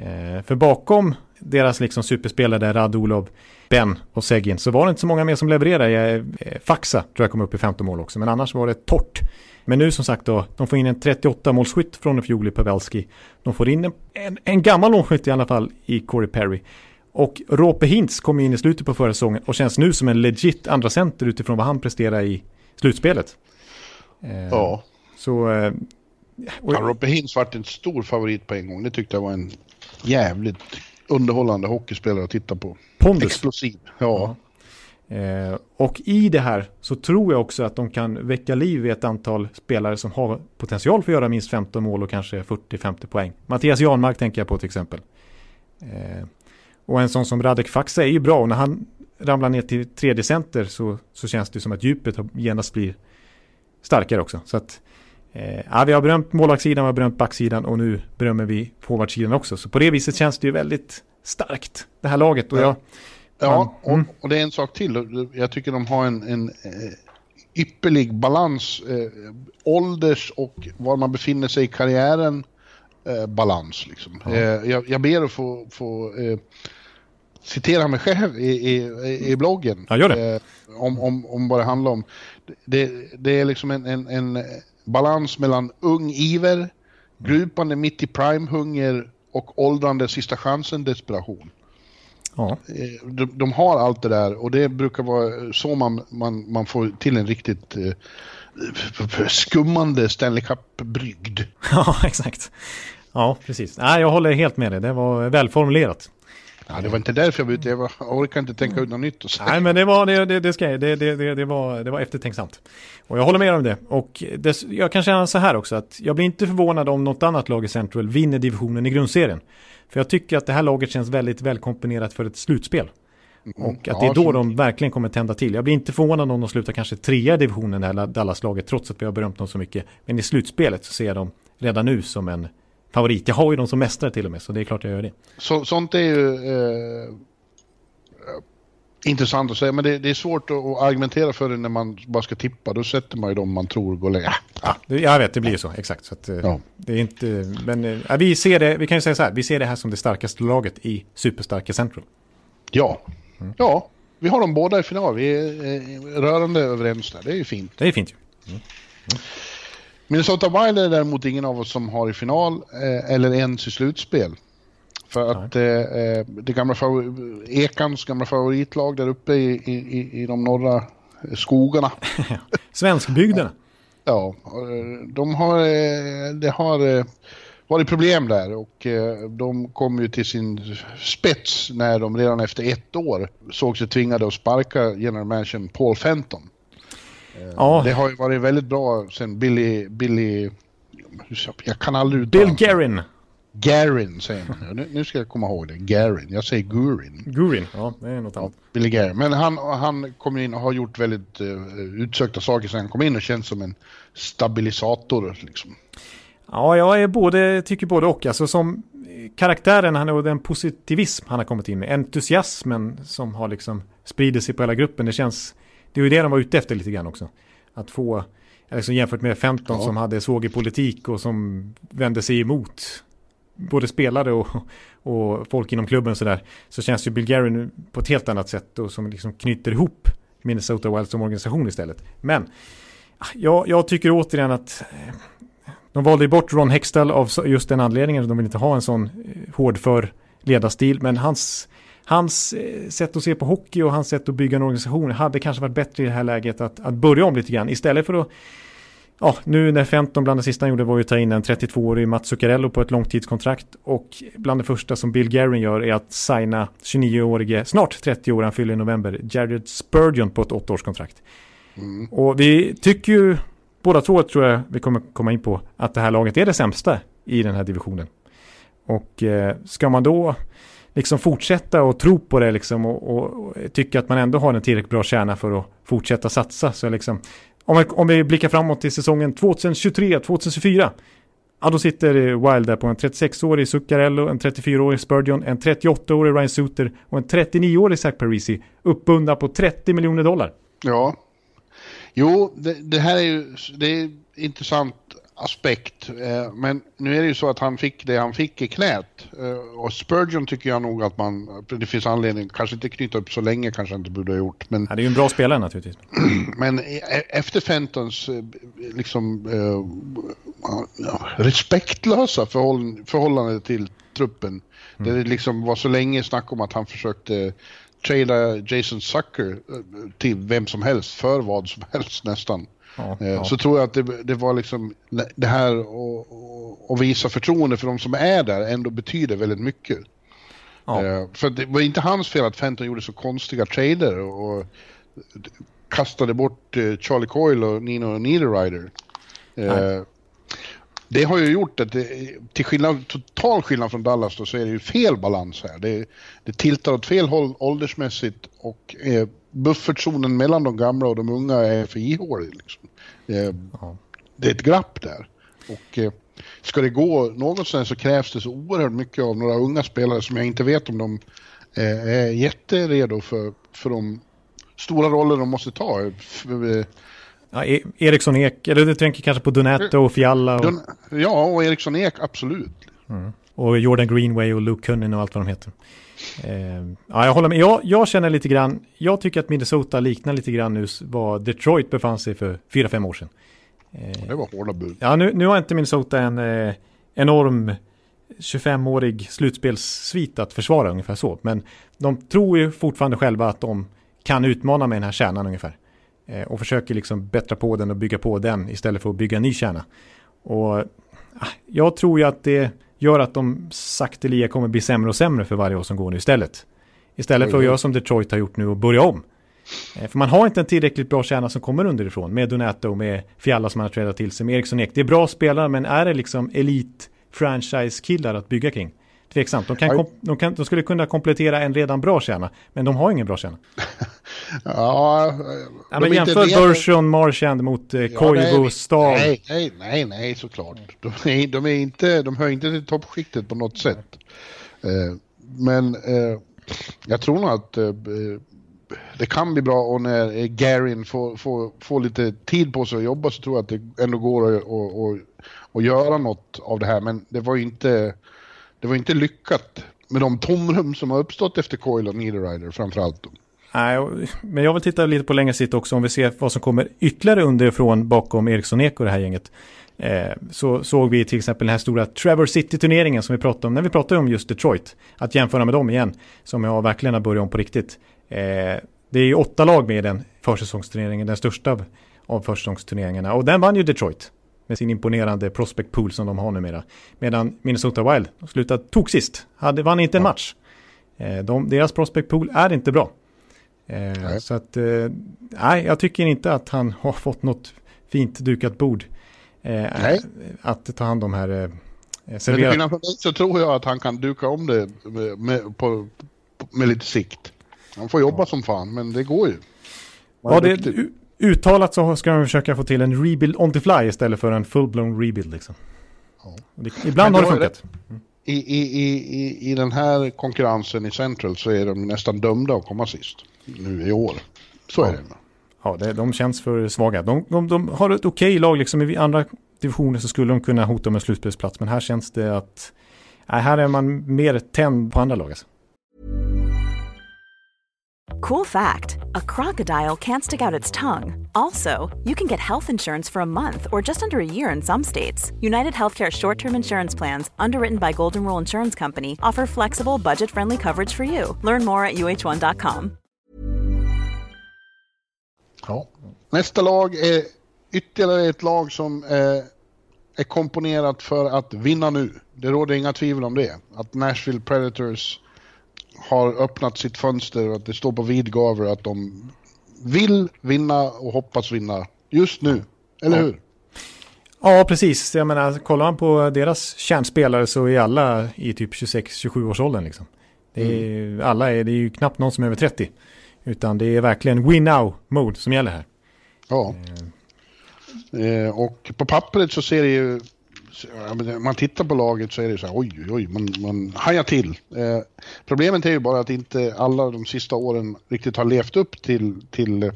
Eh, för bakom deras liksom superspelare Radulov, Ben och Segin, så var det inte så många mer som levererade. Eh, Faxa tror jag kom upp i 15 mål också, men annars var det torrt. Men nu som sagt då, de får in en 38 målskytt från i fjol i Pavelski. De får in en, en, en gammal målskytt i alla fall i Corey Perry. Och Rope Hintz kom in i slutet på förra säsongen och känns nu som en legit andra center utifrån vad han presterar i slutspelet. Eh, ja. Så... Och... Ja, Rope Hintz vart en stor favorit på en gång. Det tyckte jag var en jävligt underhållande hockeyspelare att titta på. Pondus. Explosiv. Ja. ja. Eh, och i det här så tror jag också att de kan väcka liv i ett antal spelare som har potential för att göra minst 15 mål och kanske 40-50 poäng. Mattias Janmark tänker jag på till exempel. Eh, och en sån som Radek Faxa är ju bra och när han ramlar ner till tredje center så, så känns det som att djupet genast blir starkare också. Så att, eh, ja, vi har berömt målvaktssidan, vi har berömt backsidan och nu berömmer vi forwardsidan också. Så på det viset känns det ju väldigt starkt, det här laget. Och jag, ja, och, mm. och, det är en sak till. Jag tycker de har en, en eh, ypperlig balans, eh, ålders och var man befinner sig i karriären eh, balans. Liksom. Ja. Eh, jag, jag ber att få, få eh, citera mig själv i, i, i bloggen. Ja, gör det. Eh, om, om, om vad det handlar om. Det, det är liksom en, en, en balans mellan ung iver, grupande mitt i prime-hunger och åldrande sista chansen-desperation. Ja. Eh, de, de, har allt det där och det brukar vara så man, man, man får till en riktigt eh, skummande Stanley Cup-brygd. Ja, exakt. Ja, precis. Nej, jag håller helt med dig. Det var välformulerat. Ja, det var inte därför jag var ute. Jag, var, jag orkar inte tänka ut något nytt. Och Nej, men det var, det, det, det, ska, det, det, det, det, var, det var eftertänksamt. Och jag håller med om det. Och det, jag kan känna så här också att jag blir inte förvånad om något annat lag i Central vinner divisionen i grundserien. För jag tycker att det här laget känns väldigt välkomponerat för ett slutspel. Mm. Och att det är då de verkligen kommer tända till. Jag blir inte förvånad om de slutar kanske trea i divisionen, det här Dallas-laget, trots att vi har berömt dem så mycket. Men i slutspelet så ser jag dem redan nu som en favorit. Jag har ju dem som mästare till och med, så det är klart jag gör det. Så, sånt är ju eh, intressant att säga, men det, det, är svårt att argumentera för det när man bara ska tippa. Då sätter man ju dem man tror går längre. Ja, jag vet, det blir ju så, exakt. Så att, eh, ja. Det är inte, men äh, vi ser det, vi kan ju säga så här, vi ser det här som det starkaste laget i superstarka Central. Ja, mm. ja. Vi har dem båda i final. Vi är rörande överens där. Det är ju fint. Det är fint ju. Mm. Mm. Minnesota Wild är däremot ingen av oss som har i final eh, eller ens i slutspel. För att eh, eh det gamla Ekans gamla favoritlag där uppe i, i, i de norra skogarna. Svenskbygderna. ja, eh, de har, eh, det har varit problem där och de kom ju till sin spets när de redan efter ett år såg sig tvingade att sparka general manager Paul Fenton. Ja. Det har ju varit väldigt bra sen Billy, Billy, jag kan aldrig uttala Bill Garin. Garin säger man. Nu, nu ska jag komma ihåg det. Garin. Jag säger Gurin. Gurin, ja det är något annat. Ja, Billy Garin. Men han, han kom in och har gjort väldigt uh, utsökta saker sen han kom in och känns som en stabilisator liksom. Ja, jag är både, tycker både och. Alltså som karaktären han och den positivism han har kommit in med. Entusiasmen som har liksom spridit sig på hela gruppen. Det känns det är ju det de var ute efter lite grann också. Att få, liksom jämfört med 15 ja. som hade såg i politik och som vände sig emot både spelare och, och folk inom klubben så där. Så känns ju Bill Gary på ett helt annat sätt och som liksom knyter ihop Minnesota Wild som organisation istället. Men jag, jag tycker återigen att eh, de valde bort Ron Hextall av just den anledningen. De vill inte ha en sån eh, hårdför ledarstil. Men hans hans eh, sätt att se på hockey och hans sätt att bygga en organisation hade kanske varit bättre i det här läget att, att börja om lite grann istället för att Ja, nu när 15 bland det sista han gjorde var ju att ta in en 32-årig Mats Zuccarello på ett långtidskontrakt och bland det första som Bill Garin gör är att signa 29-årige, snart 30 år, han fyller i november, Jared Spurgeon på ett 8-årskontrakt. Mm. Och vi tycker ju, båda två tror jag vi kommer komma in på, att det här laget är det sämsta i den här divisionen. Och eh, ska man då liksom fortsätta och tro på det liksom och, och, och tycka att man ändå har en tillräckligt bra kärna för att fortsätta satsa. Så liksom, om, vi, om vi blickar framåt till säsongen 2023-2024 Ja, då sitter Wild där på en 36-årig Zuccarello, en 34-årig Spurgeon, en 38-årig Ryan Suter och en 39-årig Zach Parisi uppbundna på 30 miljoner dollar. Ja. Jo, det, det, här är ju det är intressant aspekt. Eh, men nu är det ju så att han fick det han fick i knät. Eh, och Spurgeon tycker jag nog att man, det finns anledning, kanske inte knyta upp så länge kanske inte borde ha gjort. Men, ja, det är ju en bra spelare naturligtvis. men e- efter Fentons eh, liksom ja, respektlösa förhåll, förhållande till truppen. Mm. Det liksom var så länge snack om att han försökte trada Jason Sucker till vem som helst för vad som helst nästan. Ja, eh, ja. Så tror jag att det, det var liksom det här att visa förtroende för de som är där ändå betyder väldigt mycket. Ja. Eh, för det var inte hans fel att Fenton gjorde så konstiga trader och kastade bort eh, Charlie Coyle och Nino Niederreiter. Det har ju gjort att det, till skillnad, total skillnad från Dallas då, så är det ju fel balans här. Det, det tiltar åt fel håll åldersmässigt och eh, buffertzonen mellan de gamla och de unga är för ihålig. Liksom. Eh, ja. Det är ett glapp där. Och eh, ska det gå någonstans så krävs det så oerhört mycket av några unga spelare som jag inte vet om de eh, är jätteredo för, för de stora roller de måste ta. Ja, e Eriksson Ek, eller du tänker kanske på Donetto och Fialla? Och... Ja, och Eriksson Ek, absolut. Mm. Och Jordan Greenway och Luke Cunnin och allt vad de heter. Eh, ja, jag håller med. Jag, jag, känner lite grann, jag tycker att Minnesota liknar lite grann nu vad Detroit befann sig för 4-5 år sedan. Eh, det var hårda bud. Ja, nu, nu har inte Minnesota en eh, enorm 25-årig slutspelssvit att försvara ungefär så. Men de tror ju fortfarande själva att de kan utmana med den här kärnan ungefär. Eh, och försöker liksom bättra på den och bygga på den istället för att bygga en ny kärna. Och ah, jag tror ju att det gör att de sakteliga kommer bli sämre och sämre för varje år som går nu istället. Istället för att göra som Detroit har gjort nu och börja om. Eh, för man har inte en tillräckligt bra kärna som kommer underifrån med Donato, med Fialla som man har tradat till sig, med Eriksson Ek. Det är bra spelare men är det liksom elit franchise-killar att bygga kring? Tveksamt. De, kan, de, kan, de skulle kunna komplettera en redan bra kärna, men de har ingen bra kärna. ja, ja men jämför Bershon, Marchand mot eh, Koivu, ja, Stav. Nej, nej, nej, nej, såklart. De, är, de, är inte, de hör inte till toppskiktet på något sätt. Eh, men eh, jag tror nog att eh, det kan bli bra och när Garin får, får, får lite tid på sig att jobba så tror jag att det ändå går att, att, att, att göra något av det här. Men det var ju inte det var inte lyckat med de tomrum som har uppstått efter Coil och Niederreiter framförallt. Nej, men jag vill titta lite på längre sikt också om vi ser vad som kommer ytterligare underifrån bakom Ericsson Eko det här gänget. Eh, så såg vi till exempel den här stora Trevor City-turneringen som vi pratade om när vi pratade om just Detroit. Att jämföra med dem igen, som jag verkligen har börjat om på riktigt. Eh, det är ju åtta lag med i den försäsongsturneringen, den största av, av försäsongsturneringarna. Och den vann ju Detroit med sin imponerande prospect pool som de har numera. Medan Minnesota Wild slutade tog sist, hade, vann inte en match. Eh, de, deras prospect pool är inte bra. Eh, så att, eh, nej, jag tycker inte att han har fått något fint dukat bord. Nej. Att ta hand om här. Servera. Men så tror jag att han kan duka om det med, med, på, med lite sikt. Han får jobba ja. som fan, men det går ju. ja, det, uttalat så ska de försöka få till en rebuild on the fly istället för en full-blown rebuild. Liksom. Ja. Det, ibland har det funkat. Mm. I, i, i, I den här konkurrensen i Central så är de nästan dömda att komma sist nu i år. Så ja. är det. Ja, det, de känns för svaga. De, de, de har ett okej lag, liksom i andra divisioner så skulle de kunna hota med slutspelsplats. Men här känns det att, nej, här är man mer tänd på andra lag. Alltså. Cool fact a crocodile can't stick out its tongue. Also, you can get health insurance for a month or just under a year in some states. United Healthcare short term insurance plans, underwritten by Golden Rule Insurance Company, offer flexible, budget friendly coverage for you. Learn more at uh1.com. Ja. Nästa lag är ytterligare ett lag som eh, är komponerat för att vinna nu. Det råder inga tvivel om det. Att Nashville Predators har öppnat sitt fönster och att det står på vid gavel att de vill vinna och hoppas vinna just nu. Eller ja. hur? Ja, precis. Jag menar, kollar man på deras kärnspelare så är alla i typ 26-27 års åldern. Liksom. Det är, mm. Alla är, det är ju knappt någon som är över 30. Utan det är verkligen win now-mode som gäller här. Ja. Eh. Eh, och på pappret så ser det ju man tittar på laget så är det så här, oj, oj, oj, man, man hajar till. Eh, problemet är ju bara att inte alla de sista åren riktigt har levt upp till, till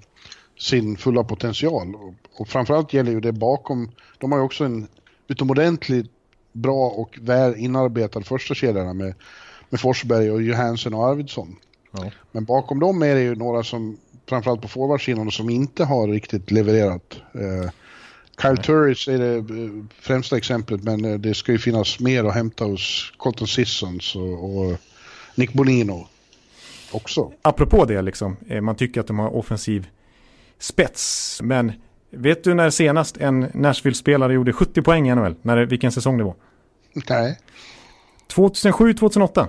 sin fulla potential. Och, och framförallt gäller ju det bakom, de har ju också en utomordentligt bra och väl inarbetad första kedjorna med, med Forsberg och Johansson och Arvidsson. Ja. Men bakom dem är det ju några som, framförallt på forwardsidan, som inte har riktigt levererat. Eh, Kyle Turris är det eh, främsta exemplet, men eh, det ska ju finnas mer att hämta hos Colton Sissons och, och Nick Bonino också. Apropå det, liksom, eh, man tycker att de har offensiv spets, men vet du när senast en Nashville-spelare gjorde 70 poäng i NHL? När, vilken säsong det var? Nej. 2007-2008.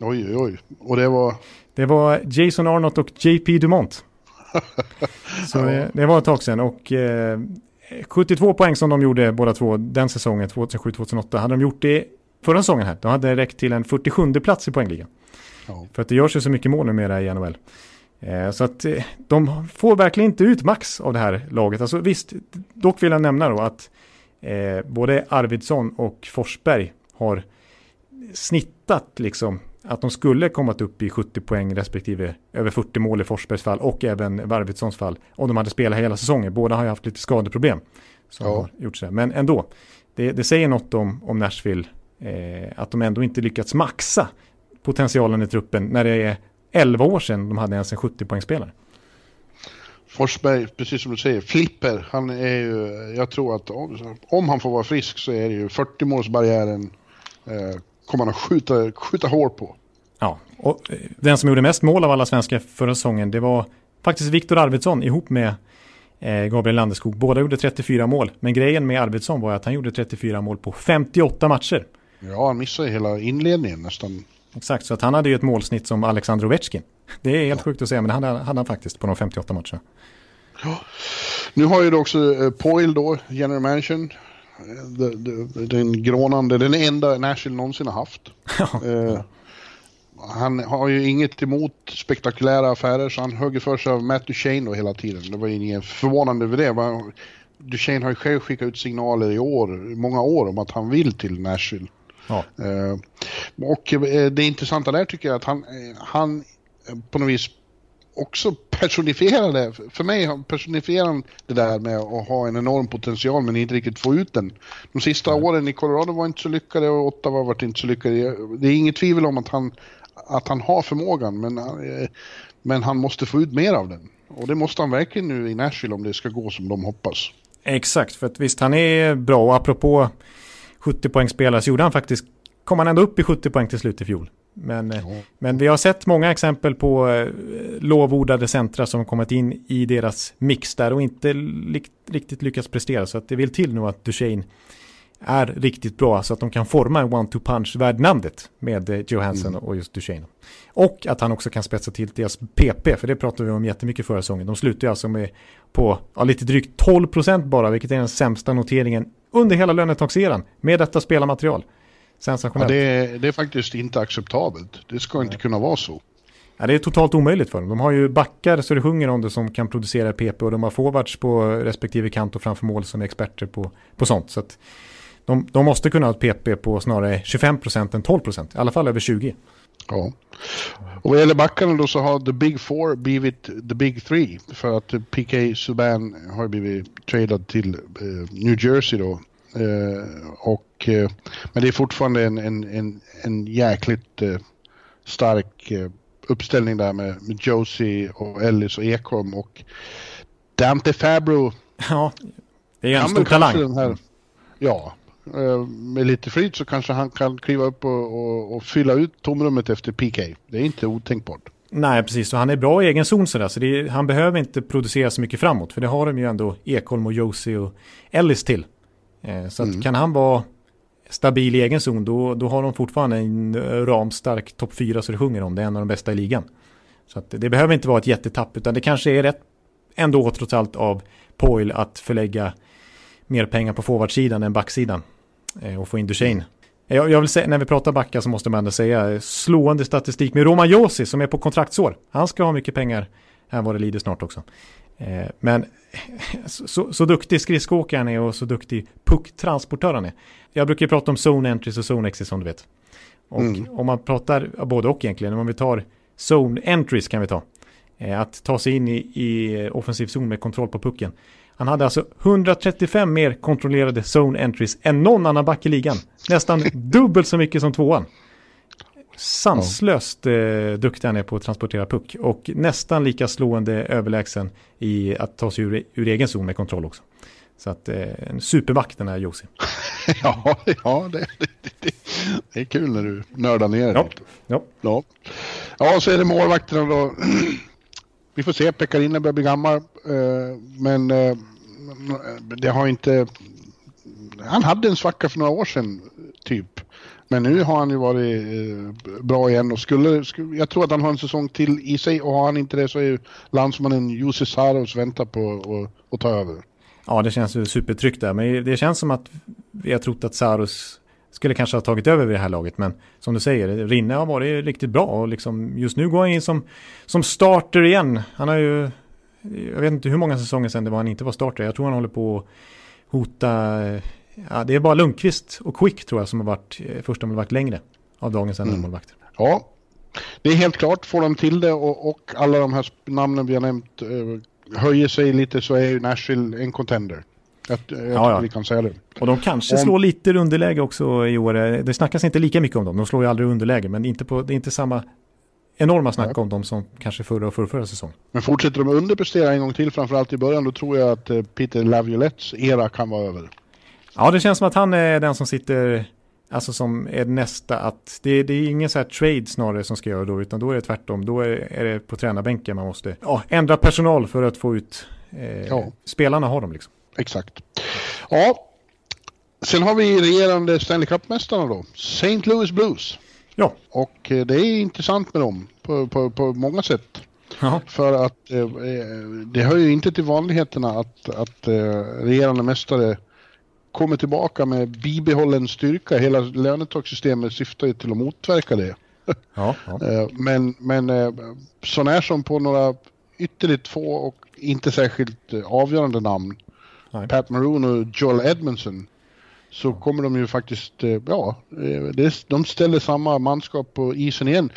Oj, oj, oj. Och det var? Det var Jason Arnott och JP Dumont. Så det, det, var ett tag sedan och eh, 72 poäng som de gjorde båda två den säsongen, 2007-2008, hade de gjort det förra säsongen här. De hade räckt till en 47 plats i poängligan. Ja. För att det görs ju så mycket mål numera i NHL. Eh, så att eh, de får verkligen inte ut max av det här laget. Alltså visst, dock vill jag nämna då att eh, både Arvidsson och Forsberg har snittat liksom att de skulle kommit upp i 70 poäng respektive över 40 mål i Forsbergs fall och även Arvidssons fall om de hade spelat hela säsongen. Båda har ju haft lite skadeproblem. Som ja. har gjort så Men ändå, det, det säger något om, om Nashville, eh, att de ändå inte lyckats maxa potentialen i truppen när det är 11 år sedan de hade ens en 70 poängspelare. Forsberg, precis som du säger, flipper. Han är ju, jag tror att om, han får vara frisk så är det ju 40 målsbarriären eh, kommer han att skjuta, skjuta hål på. Ja, och eh, den som gjorde mest mål av alla svenskar förra säsongen, det var faktiskt Viktor Arvidsson ihop med eh, Gabriel Landeskog. Båda gjorde 34 mål, men grejen med Arvidsson var att han gjorde 34 mål på 58 matcher. Ja, han missade hela inledningen nästan. Exakt, så att han hade ju ett målsnitt som Alexander Ovechkin. Det är helt ja. sjukt att säga, men han hade, hade han faktiskt på de 58 matcherna. Ja. Nu har ju då också eh, Poil då, general manager, den grånande, den enda Nashville någonsin har haft. Eh, han har ju inget emot spektakulära affärer så han högg för sig av Matt Duchene då hela tiden. Det var inget förvånande över det. Duchene har ju själv skickat ut signaler i år, många år om att han vill till Nashville. Ja. Eh, och eh, det intressanta där tycker jag att han, eh, han på något vis också personifierar det. För mig personifierar han det där med att ha en enorm potential men inte riktigt få ut den. De sista mm. åren i Colorado var inte så lyckade och Ottawa var inte så lyckade. Det är inget tvivel om att han, att han har förmågan men, men han måste få ut mer av den. Och det måste han verkligen nu i Nashville om det ska gå som de hoppas. Exakt, för att visst han är bra och apropå 70 poäng spelare så gjorde han faktiskt, kom han ändå upp i 70 poäng till slut i fjol. Men, ja. men vi har sett många exempel på eh, lovordade centra som kommit in i deras mix där och inte li riktigt lyckats prestera. Så att det vill till nu att Duchene är riktigt bra så att de kan forma en one-two punch värd namnet med eh, Johansson mm. och just Duchene. Och att han också kan spetsa till deras PP, för det pratade vi om jättemycket förra säsongen. De slutar alltså med på ja, lite drygt 12% bara, vilket är den sämsta noteringen under hela lönetagseran med detta spelarmaterial. Sensationellt. Ja, det, är, det är faktiskt inte acceptabelt. Det ska inte kunna vara så. Ja, det är totalt omöjligt för dem. De har ju backar så det sjunger om det som kan producera PP och de har forwards på respektive kant och framför mål som är experter på, på sånt. Så de, de måste kunna ha ett PP på snarare 25% än 12%, i alla fall över 20%. Ja. Och vad gäller backarna då så har the big four blivit the big three. För att PK Subban har blivit tradad till eh, New Jersey då. Eh, och, eh, men det är fortfarande en, en, en, en jäkligt eh, stark uppställning där med, med Josie och Ellis och Ekholm och Dante Fabro. Ja, det är en stor talang. Här, ja, med lite flyt så kanske han kan kliva upp och, och, och, fylla ut tomrummet efter PK. Det är inte otänkbart. Nej, precis. Och han är bra i egen zon sådär. Så är, han behöver inte producera så mycket framåt. För det har de ju ändå Ekholm och Josie och Ellis till. Eh, så mm. kan han vara stabil i egen zon då, då har de fortfarande en ramstark topp 4 så det sjunger om. Det är en av de bästa i ligan. Så att det behöver inte vara ett jättetapp utan det kanske är rätt ändå trots allt av Poil att förlägga mer pengar på forwardsidan än backsidan eh, och få in Duchene. Jag, jag vill säga, när vi pratar backar så måste man ändå säga slående statistik med Roman Josi som är på kontraktsår. Han ska ha mycket pengar här var det lider snart också. Eh, men så, så duktig skridskoåkaren är och så duktig pucktransportör han är. Jag brukar prata om zone entries och zone exits som du vet. Och mm. om man pratar, både och egentligen, om vi tar zone entries kan vi ta. Eh, att ta sig in i, i offensiv zon med kontroll på pucken. Han hade alltså 135 mer kontrollerade zone entries än någon annan back i ligan. Nästan dubbelt så mycket som tvåan. Sanslöst eh, duktig han är på att transportera puck och nästan lika slående överlägsen i att ta sig ur, ur egen zon med kontroll också. Så att eh, en superback den här Josi. ja, ja det, det, det, det, är kul när du nördar ner ja. Ja. ja. Ja, så är det målvakterna då. Vi får se, Pekkarinen börjar bli gammal. Eh, men eh, det har inte... Han hade en svacka för några år sedan, typ. Men nu har han ju varit eh, bra igen och skulle, skulle, jag tror att han har en säsong till i sig och har han inte det så är ju landsmannen Jussi Saros väntar på att ta över. Ja, det känns ju supertryggt där, men det känns som att vi har trott att Saros skulle kanske ha tagit över vid det här laget, men som du säger, Rinne har varit riktigt bra och liksom just nu går han in som, som starter igen. Han har ju, jag vet inte hur många säsonger sedan det var han inte var starter, jag tror han håller på att hota eh, Ja, det är bara Lundqvist och Quick tror jag som har varit eh, första målvakt längre av dagens mm. målvakter. Ja, det är helt klart. Får de till det och, och alla de här namnen vi har nämnt eh, höjer sig lite så är ju Nashville en contender. Jag, jag ja, ja. vi kan säga det. Och de kanske om... slår lite underläge också i år. Det snackas inte lika mycket om dem. De slår ju aldrig underläge, men inte på, det är inte samma enorma snack ja. om dem som kanske förra och förra, förra säsongen. Men fortsätter de underprestera en gång till, framförallt i början, då tror jag att eh, Peter Laviolettes era kan vara över. Ja, det känns som att han är den som sitter, alltså som är nästa att, det, det är ingen så här trade snarare som ska göra då, utan då är det tvärtom. Då är, är det på tränarbänken man måste ja, ändra personal för att få ut, eh, ja. spelarna har dem liksom. Exakt. Ja, sen har vi regerande Stanley Cup-mästarna då, St. Louis Blues. Ja. Och eh, det är intressant med dem på, på, på många sätt. Aha. För att eh, eh, det hör ju inte till vanligheterna att, att eh, regerande mästare kommer tillbaka med bibehållen styrka. Hela lönetakssystemet syftar ju till att motverka det. Ja, ja. Eh, men, men eh, sån som på några ytterligt få och inte särskilt eh, avgörande namn, Nej. Pat Maroon och Joel Edmondson, så kommer de ju faktiskt, ja, de ställer samma manskap på isen igen.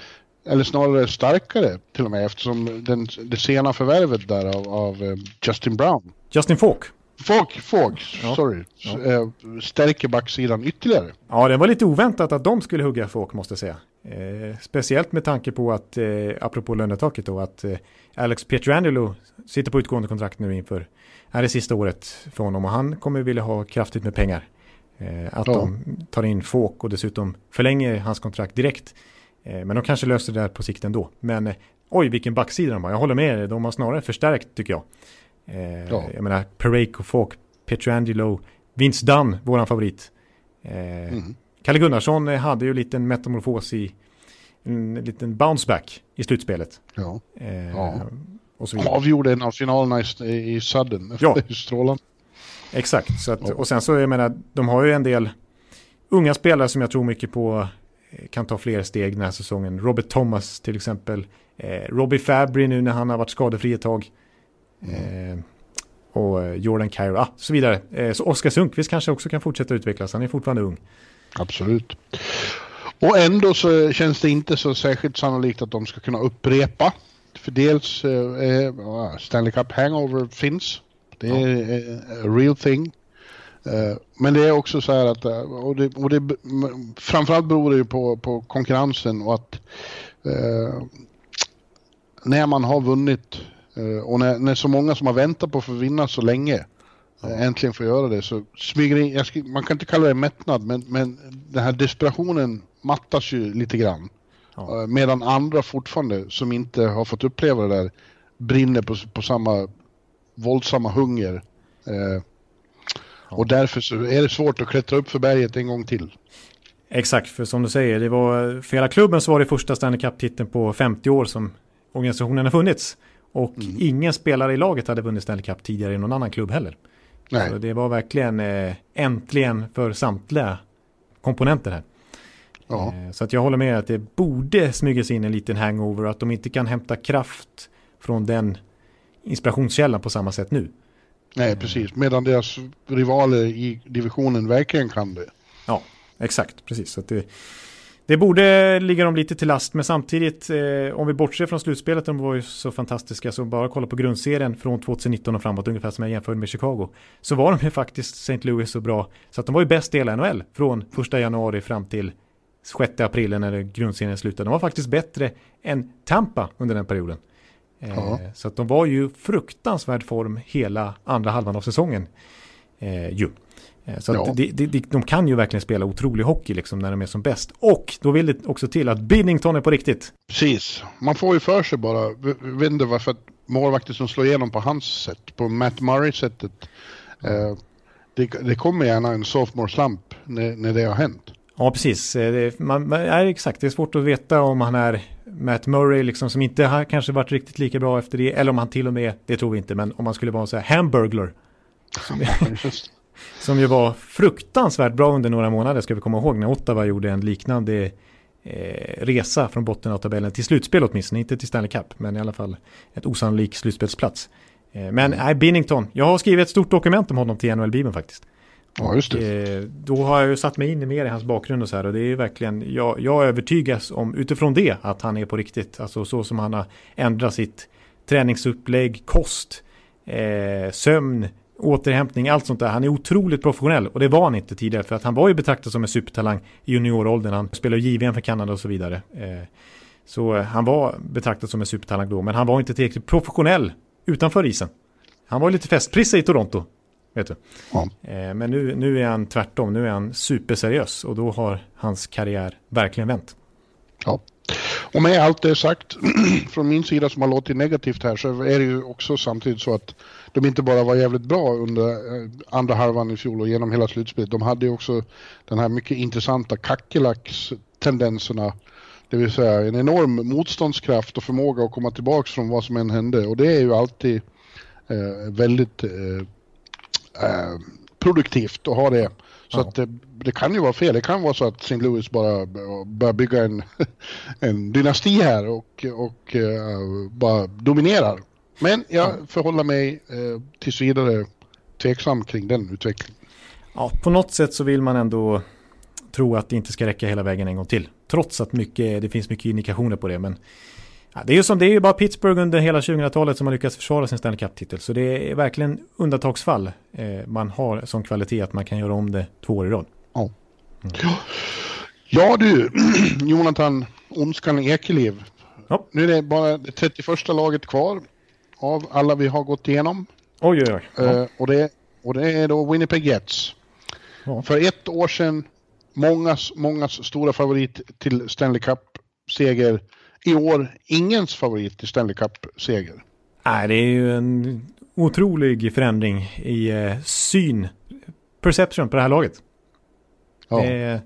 Eller snarare starkare till och med eftersom den, det sena förvärvet där av, av Justin Brown. Justin Falk. Fåg, Fåg, ja. sorry, ja. Eh, stärker backsidan ytterligare. Ja, det var lite oväntat att de skulle hugga Fåg måste jag säga. Eh, speciellt med tanke på att, eh, apropå lönetaket då, att eh, Alex Pietrangelo sitter på utgående kontrakt nu inför, är det sista året för honom och han kommer vilja ha kraftigt med pengar. Eh, att ja. de tar in Fåg och dessutom förlänger hans kontrakt direkt. Eh, men de kanske löser det där på sikt ändå. Men eh, oj, vilken backsida de har. Jag håller med er, de har snarare förstärkt tycker jag. Eh, ja. Jag menar, Pareko, Falk, Petrangelo, Vince Dunn, våran favorit. Eh, mm. Kalle Gunnarsson eh, hade ju en liten metamorfos i en liten bounceback i slutspelet. Ja. Eh, ja. Och så Avgjorde en av finalerna i, i Sudden. Ja. Strålan. Exakt, så att, och sen så jag menar, de har ju en del unga spelare som jag tror mycket på eh, kan ta fler steg den här säsongen. Robert Thomas till exempel. Eh, Robbie Fabry nu när han har varit skadefri ett tag. Eh, och eh, Jordan Cairo, ah, så vidare. Eh, så Oskar Sundqvist kanske också kan fortsätta utvecklas, han är fortfarande ung. Absolut. Och ändå så känns det inte så särskilt sannolikt att de ska kunna upprepa. För dels eh, Stanley Cup Hangover finns. Det är ja. a real thing. Eh, men det är också så här att, och det, och det, framförallt beror det ju på, på konkurrensen och att eh, när man har vunnit Eh, och när, när så många som har väntat på att få vinna så länge. Eh, äntligen får göra det så smyger in, ska, man kan inte kalla det mättnad men, men den här desperationen mattas ju lite grann. Ja. Eh, medan andra fortfarande som inte har fått uppleva det där brinner på, på samma våldsamma hunger. Eh, ja. Och därför så är det svårt att klättra upp för berget en gång till. Exakt, för som du säger, det var, för hela klubben så var det första Stanley Cup-titeln på 50 år som organisationen har funnits. Och mm. ingen spelare i laget hade vunnit Stanley Cup tidigare i någon annan klubb heller. Nej. Så det var verkligen eh, äntligen för samtliga komponenter här. Ja. Eh, så att jag håller med att det borde smygas in en liten hangover och att de inte kan hämta kraft från den inspirationskällan på samma sätt nu. Nej, precis. Medan deras rivaler i divisionen verkligen kan det. Ja, exakt. Precis. Så det, det borde ligga dem lite till last, men samtidigt, eh, om vi bortser från slutspelet, de var ju så fantastiska, så bara kolla på grundserien från 2019 och framåt, ungefär som jag jämförde med Chicago, så var de ju faktiskt St. Louis så bra, så att de var ju bäst i hela NHL från första januari fram till 6 april när grundserien slutade. De var faktiskt bättre än Tampa under den perioden. Eh, ja. Så att de var ju fruktansvärd form hela andra halvan av säsongen. Eh, ju. Eh, så ja. de, de, de, kan ju verkligen spela otrolig hockey liksom när de är som bäst. Och då vill det också till att Binnington är på riktigt. Precis. Man får ju för sig bara, vet inte varför målvakter som slår igenom på hans sätt, på Matt Murray-sättet. Eh, det, det, kommer gärna en sophomore slump när, när det har hänt. Ja, precis. Eh, det, man, man, är exakt, det är svårt att veta om han är Matt Murray liksom, som inte har kanske varit riktigt lika bra efter det, eller om han till och med, det tror vi inte, men om han skulle vara en sån här hamburglar. Som, ju var fruktansvärt bra under några månader, ska vi komma ihåg, när Ottawa gjorde en liknande eh, resa från botten av tabellen till slutspel åtminstone, inte till Stanley Cup, men i alla fall ett osannolik slutspelsplats. Eh, men nej, Binnington, jag har skrivit ett stort dokument om honom till NHL-bibeln faktiskt. Ja, just det. Eh, då har jag ju satt mig in mer i hans bakgrund och så här och det är verkligen, jag, jag övertygas om utifrån det att han är på riktigt. Alltså så som han har ändrat sitt träningsupplägg, kost, eh, sömn, återhämtning, allt sånt där. Han är otroligt professionell och det var han inte tidigare för att han var ju betraktad som en supertalang i junioråldern. Han spelade JVM för Kanada och så vidare. Eh, så eh, han var betraktad som en supertalang då, men han var inte tillräckligt professionell utanför isen. Han var lite festprisse i Toronto Vet du? Ja. Eh, men nu, nu är han tvärtom, nu är han superseriös och då har hans karriär verkligen vänt. Ja, och med allt det sagt från min sida som har låtit negativt här så är det ju också samtidigt så att de inte bara var jävligt bra under eh, andra halvan i fjol och genom hela slutspelet. De hade ju också den här mycket intressanta kackerlackstendenserna. Det vill säga en enorm motståndskraft och förmåga att komma tillbaka från vad som än hände. Och det är ju alltid eh, väldigt eh, Eh, produktivt att ha det. Så ja. att det, det, kan ju vara fel. Det kan vara så att St. Louis bara börjar bygga en, en dynasti här och, och uh, bara dominerar. Men jag ja. förhåller mig uh, tills vidare tveksam kring den utvecklingen. Ja, på något sätt så vill man ändå tro att det inte ska räcka hela vägen en gång till. Trots att mycket, det finns mycket indikationer på det. Men Ja, det är ju som det är ju bara Pittsburgh under hela 2000-talet som har lyckats försvara sin Stanley Cup-titel. Så det är verkligen undantagsfall eh, man har sån kvalitet att man kan göra om det två år i rad. Ja, mm. ja du, Jonathan Ondskan Ekeliv. Ja. Nu är det bara det 31 laget kvar av alla vi har gått igenom. Oj, oj, oj. Eh, och, det, och det är då Winnipeg Jets. Ja. För ett år sedan, mångas, mångas stora favorit till Stanley Cup-seger i år ingens favorit till Stanley Cup-seger. Nej, det är ju en otrolig förändring i eh, syn, perception på det här laget. Ja. Det är,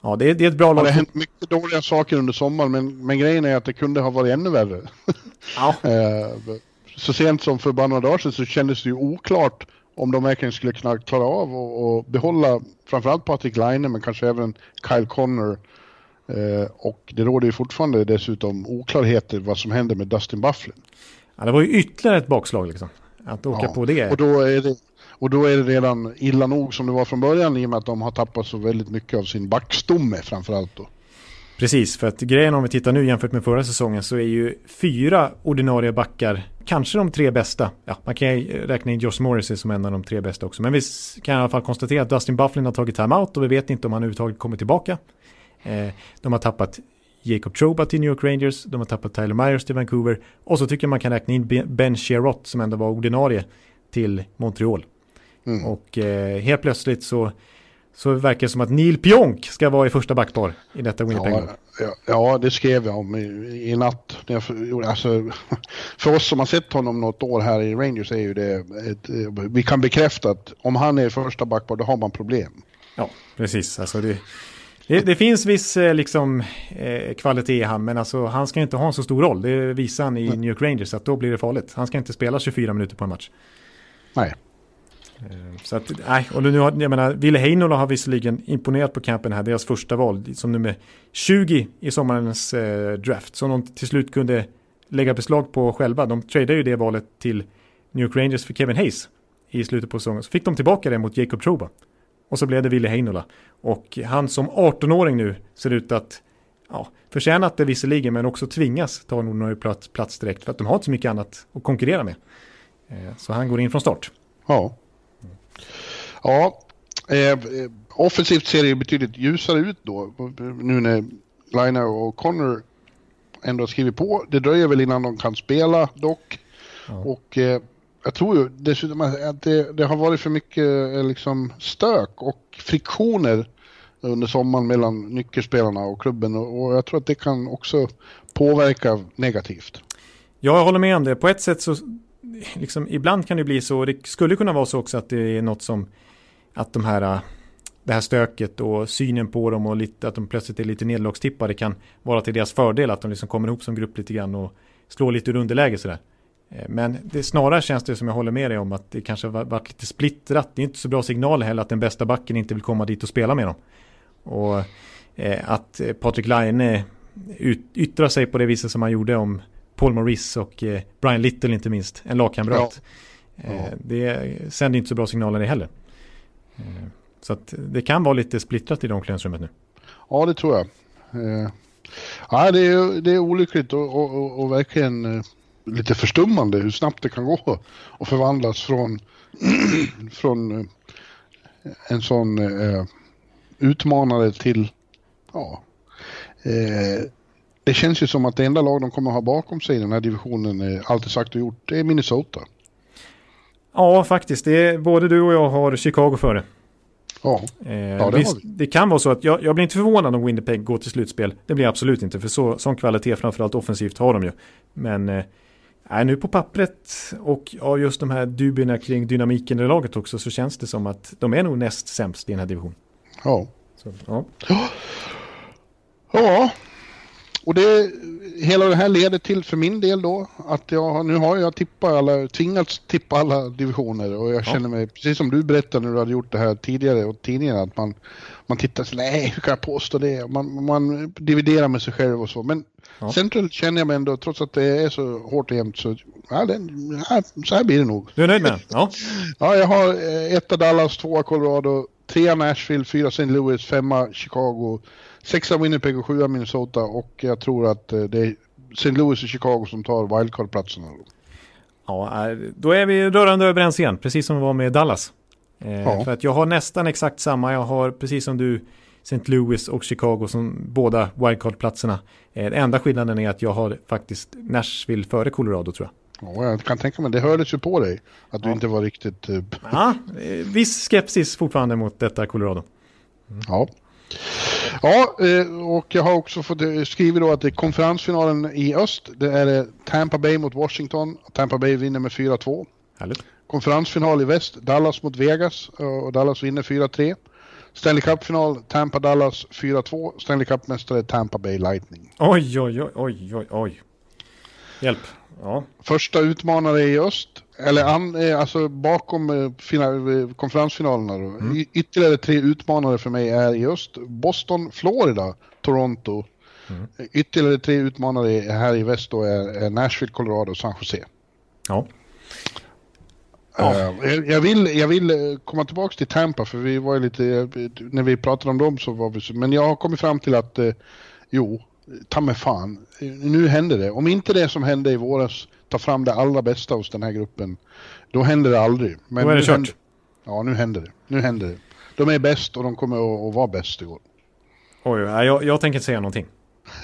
ja, det är, det är ett bra lag. Det har hänt mycket dåliga saker under sommaren, men, men grejen är att det kunde ha varit ännu värre. Ja. Eh, så sent som för bara några dagar sedan så kändes det ju oklart om de verkligen skulle kunna klara av att behålla framförallt Patrik Laine men kanske även Kyle Connor Eh, och det råder ju fortfarande dessutom oklarheter vad som händer med Dustin Bufflin. Ja, det var ju ytterligare ett bakslag liksom. Att åka ja, på det. Och då, är det. och då är det redan illa nog som det var från början i och med att de har tappat så väldigt mycket av sin backstomme framförallt då. Precis, för att grejen om vi tittar nu jämfört med förra säsongen så är ju fyra ordinarie backar kanske de tre bästa. Ja, man kan räkna in Josh Morrissey som en av de tre bästa också. Men vi kan i alla fall konstatera att Dustin Bufflin har tagit timeout och vi vet inte om han överhuvudtaget kommer tillbaka. Eh, de har tappat Jacob Troba till New York Rangers, de har tappat Tyler Myers till Vancouver och så tycker jag man kan räkna in Ben Sherrott som ändå var ordinarie till Montreal. Mm. Och eh, helt plötsligt så, så verkar det som att Neil Pionk ska vara i första backpar i detta Winnipeg. Ja, ja, ja, det skrev jag om i, i natt. Alltså, för oss som har sett honom något år här i Rangers är ju det ett, vi kan bekräfta att om han är i första backpar då har man problem. Ja, precis. Alltså det, det, det, finns viss eh, liksom, eh, kvalitet i han, men alltså, han ska inte ha en så stor roll. Det visar han i New York Rangers, att då blir det farligt. Han ska inte spela 24 minuter på en match. Nej. Eh, så att, nej, och nu har, jag menar, Ville Heinola har visserligen imponerat på campen här, deras första val, som nummer 20 i sommarens eh, draft, som de till slut kunde lägga beslag på själva. De tradade ju det valet till New York Rangers för Kevin Hayes i slutet på säsongen. Så fick de tillbaka det mot Jacob Trouba. Och så blev det Ville Heinola. Och han som 18-åring nu ser ut att ja, förtjänat det visserligen men också tvingas ta en ordinarie plats, plats direkt för att de har inte så mycket annat att konkurrera med. Eh, så han går in från start. Ja. Ja, eh, offensivt ser det betydligt ljusare ut då. Nu när Lina och Connor ändå har skrivit på. Det dröjer väl innan de kan spela dock. Ja. Och eh, jag tror ju dessutom att det, det, har varit för mycket eh, liksom stök och friktioner under sommaren mellan nyckelspelarna och klubben och, och jag tror att det kan också påverka negativt. Ja, jag håller med om det. På ett sätt så, liksom, ibland kan det bli så, det skulle kunna vara så också att det är något som, att de här, äh, det här stöket och synen på dem och lite, att de plötsligt är lite nederlagstippade kan vara till deras fördel, att de liksom kommer ihop som grupp lite grann och slår lite ur underläge sådär. Eh, men det snarare känns det som jag håller med dig om att det kanske har varit lite splittrat. Det är inte så bra signal heller att den bästa backen inte vill komma dit och spela med dem. Och eh, att Patrik Laine yttrar sig på det viset som han gjorde om Paul Maurice och eh, Brian Little inte minst, en lagkamrat. Ja. Ja. Det sänder inte så bra signaler det heller. Så att det kan vara lite splittrat i det omklädningsrummet nu. Ja, det tror jag. Ja, det är, det är olyckligt och, och, och, verkligen lite förstummande hur snabbt det kan gå och förvandlas från, från eh, en sån eh, utmanare till, ja, eh, det känns ju som att det enda lag de kommer ha bakom sig i den här divisionen, alltid sagt och gjort, det är Minnesota. Ja, faktiskt. Det är, både du och jag har Chicago före. Ja, eh, ja det, visst, det kan vara så att jag, jag blir inte förvånad om Winnipeg går till slutspel. Det blir jag absolut inte, för så, sån kvalitet framförallt offensivt har de ju. Men eh, nu på pappret och ja, just de här dubierna kring dynamiken i laget också så känns det som att de är nog näst sämst i den här divisionen. Ja. Så, ja. Ja, och det, hela det här leder till för min del då att jag, nu har jag tippat alla, tvingats tippa alla divisioner och jag ja. känner mig, precis som du berättade när du hade gjort det här tidigare och tidningarna, att man, man tittar så nej hur kan jag påstå det? Man, man dividerar med sig själv och så. Men Ja. Central känner jag mig ändå, trots att det är så hårt och jämnt, så ja, den, ja, så här blir det nog. Du är nöjd med Ja. ja, jag har eh, etta Dallas, tvåa Colorado, trea Nashville, fyra St. Louis, femma Chicago, sexa Winnipeg och sjua Minnesota och jag tror att eh, det är St. Louis och Chicago som tar wildcard-platserna. Ja, eh, då är vi rörande överens igen, precis som vi var med Dallas. ja. För att jag har nästan exakt samma, jag har precis som du St. Louis och Chicago som båda wildcard-platserna. Eh, den enda skillnaden är att jag har faktiskt Nashville före Colorado tror jag. Ja, jag kan tänka mig, det hördes ju på dig att du ja. inte var riktigt... Ja, eh, viss skepsis fortfarande mot detta Colorado. Mm. Ja. Ja, och jag har också fått skrivit då att det är konferensfinalen i öst. Det är Tampa Bay mot Washington. Tampa Bay vinner med 4-2. Härligt. Konferensfinal i väst, Dallas mot Vegas och Dallas vinner 4-3. Stanley Cup-final, Tampa-Dallas 4-2. Stanley Cup-mästare Tampa Bay Lightning. Oj, oj, oj, oj, oj, oj. Hjälp. Ja. Första utmanare i öst, eller an, eh, alltså bakom eh, final, eh, konferensfinalerna då. Mm. Ytterligare tre utmanare för mig är i öst. Boston, Florida, Toronto. Mm. Ytterligare tre utmanare här i väst då är Nashville, Colorado och San Jose. Ja. Ja. Jag, vill, jag vill komma tillbaka till Tampa för vi var ju lite, när vi pratade om dem så var vi så, men jag har kommit fram till att eh, jo, ta mig fan, nu händer det. Om inte det som hände i våras tar fram det allra bästa hos den här gruppen, då händer det aldrig. Men då är det kört. Händer, ja, nu händer det. Nu händer det. De är bäst och de kommer att, vara bäst i år. Oj, jag, jag tänker inte säga någonting.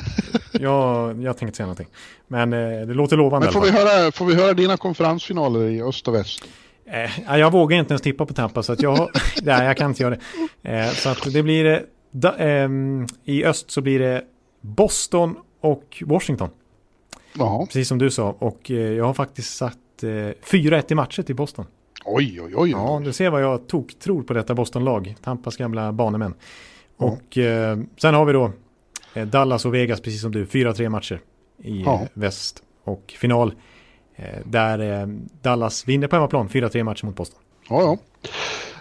jag, jag tänker inte säga någonting. Men eh, det låter lovande Men får vi, höra, får vi höra dina konferensfinaler i öst och väst? Eh, jag vågar inte ens tippa på Tampa så att jag, nej, jag kan inte göra det. Eh, så att det blir, eh, da, ehm, i öst så blir det Boston och Washington. Jaha. Precis som du sa. Och eh, jag har faktiskt satt 4-1 eh, i matcher till Boston. Oj, oj, oj. Ja, du ser vad jag tog, tror på detta Boston-lag. Tampas gamla banemän. Och eh, sen har vi då Dallas och Vegas, precis som du. 4-3 matcher i ja. väst. Och final Eh, där eh, Dallas vinner på hemmaplan 4-3 matcher mot Boston. Ja, ja.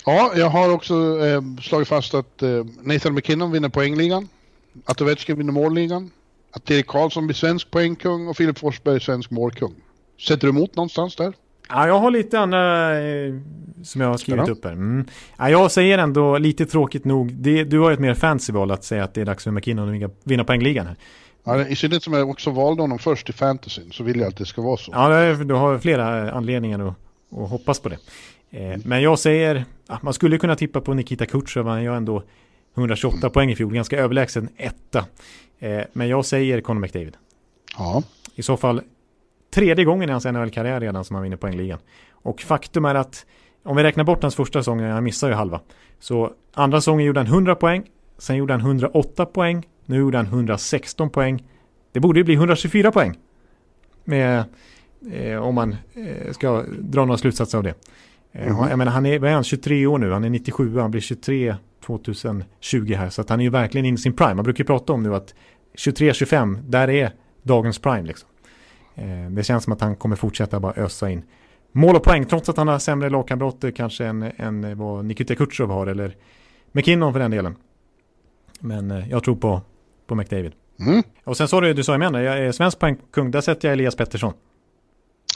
Ja, jag har också eh, slagit fast att eh, Nathan McKinnon vinner poängligan. Att Ovechkin vinner målligan. Att Erik Karlsson blir svensk poängkung och Filip Forsberg svensk målkung. Sätter du emot någonstans där? Ja, jag har lite andra eh, som jag har skrivit upp här. Mm. Ja, jag säger ändå lite tråkigt nog, det, du har ett mer fancy val att säga att det är dags för McKinnon att vinna poängligan här. Ja, I synnerhet som jag också valde honom först i fantasyn så vill jag att det ska vara så. Ja, du har flera anledningar att, att hoppas på det. Eh, men jag säger, man skulle kunna tippa på Nikita Kutjerov, han gör ändå 128 mm. poäng i fjol, ganska överlägsen etta. Eh, men jag säger Conor McDavid. Ja. I så fall tredje gången i hans NHL-karriär redan som han vinner poängligan. Och faktum är att om vi räknar bort hans första säsong, han missar ju halva. Så andra säsongen gjorde han 100 poäng, sen gjorde han 108 poäng, nu gjorde han 116 poäng. Det borde ju bli 124 poäng. Med, eh, om man eh, ska dra några slutsatser av det. Mm. Jag menar, han är, vad är han, 23 år nu, han är 97, han blir 23 2020 här. Så att han är ju verkligen in i sin prime. Man brukar ju prata om nu att 23-25, där är dagens prime liksom. Eh, det känns som att han kommer fortsätta bara ösa in mål och poäng, trots att han har sämre lagkamrater kanske än, än vad Nikita Kutjerov har, eller McKinnon för den delen. Men eh, jag tror på, på McDavid. Mm. Och sen sa du, du sa med jag är svensk poängkung, där sätter jag Elias Pettersson.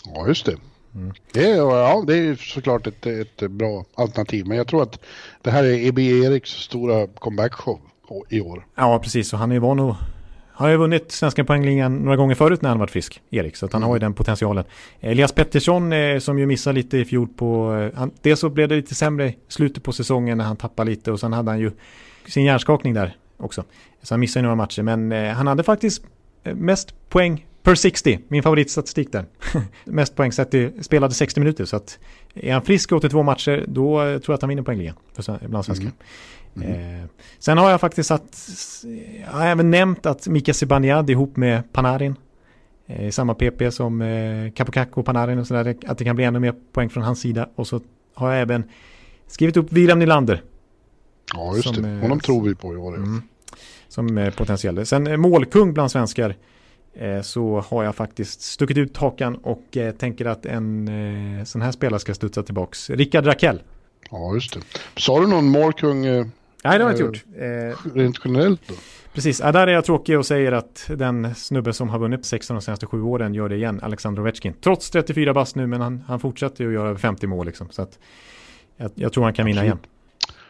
Ja, just det. Mm. Det, är, ja, det är såklart ett, ett bra alternativ, men jag tror att det här är EB Eriks stora comeback-show i år. Ja, precis, och han är van att han har ju vunnit Svenska poängligan några gånger förut när han varit frisk, Erik. Så att han har ju den potentialen. Elias Pettersson eh, som ju missade lite i fjol på... Eh, han, dels så blev det lite sämre i slutet på säsongen när han tappade lite och sen hade han ju sin hjärnskakning där också. Så han missade några matcher. Men eh, han hade faktiskt mest poäng per 60, min favoritstatistik där. mest poäng sett i spelade 60 minuter. Så att är han frisk och 82 matcher då tror jag att han vinner poängligan bland svenskar. Mm. Mm. Eh, sen har jag faktiskt satt, jag har även nämnt att Mika Zibanejad ihop med Panarin eh, i samma PP som eh, Kapokak och Panarin och sådär, att det kan bli ännu mer poäng från hans sida. Och så har jag även skrivit upp William Nylander. Ja, just som, det. Honom tror vi på i år. Mm, som är potentiell. Sen eh, målkung bland svenskar eh, så har jag faktiskt stuckit ut hakan och eh, tänker att en sån här spelare ska studsa tillbaks. Rickard Rakell. Ja, just det. Sa du någon målkung Nej, det har jag inte gjort. Eh, rent generellt då? Precis, ja, där är jag tråkig och säger att den snubbe som har vunnit 16 de senaste sju åren gör det igen, Alexander Ovechkin. Trots 34 bast nu, men han, han fortsätter att göra över 50 mål liksom. Så att jag, jag tror han kan vinna igen.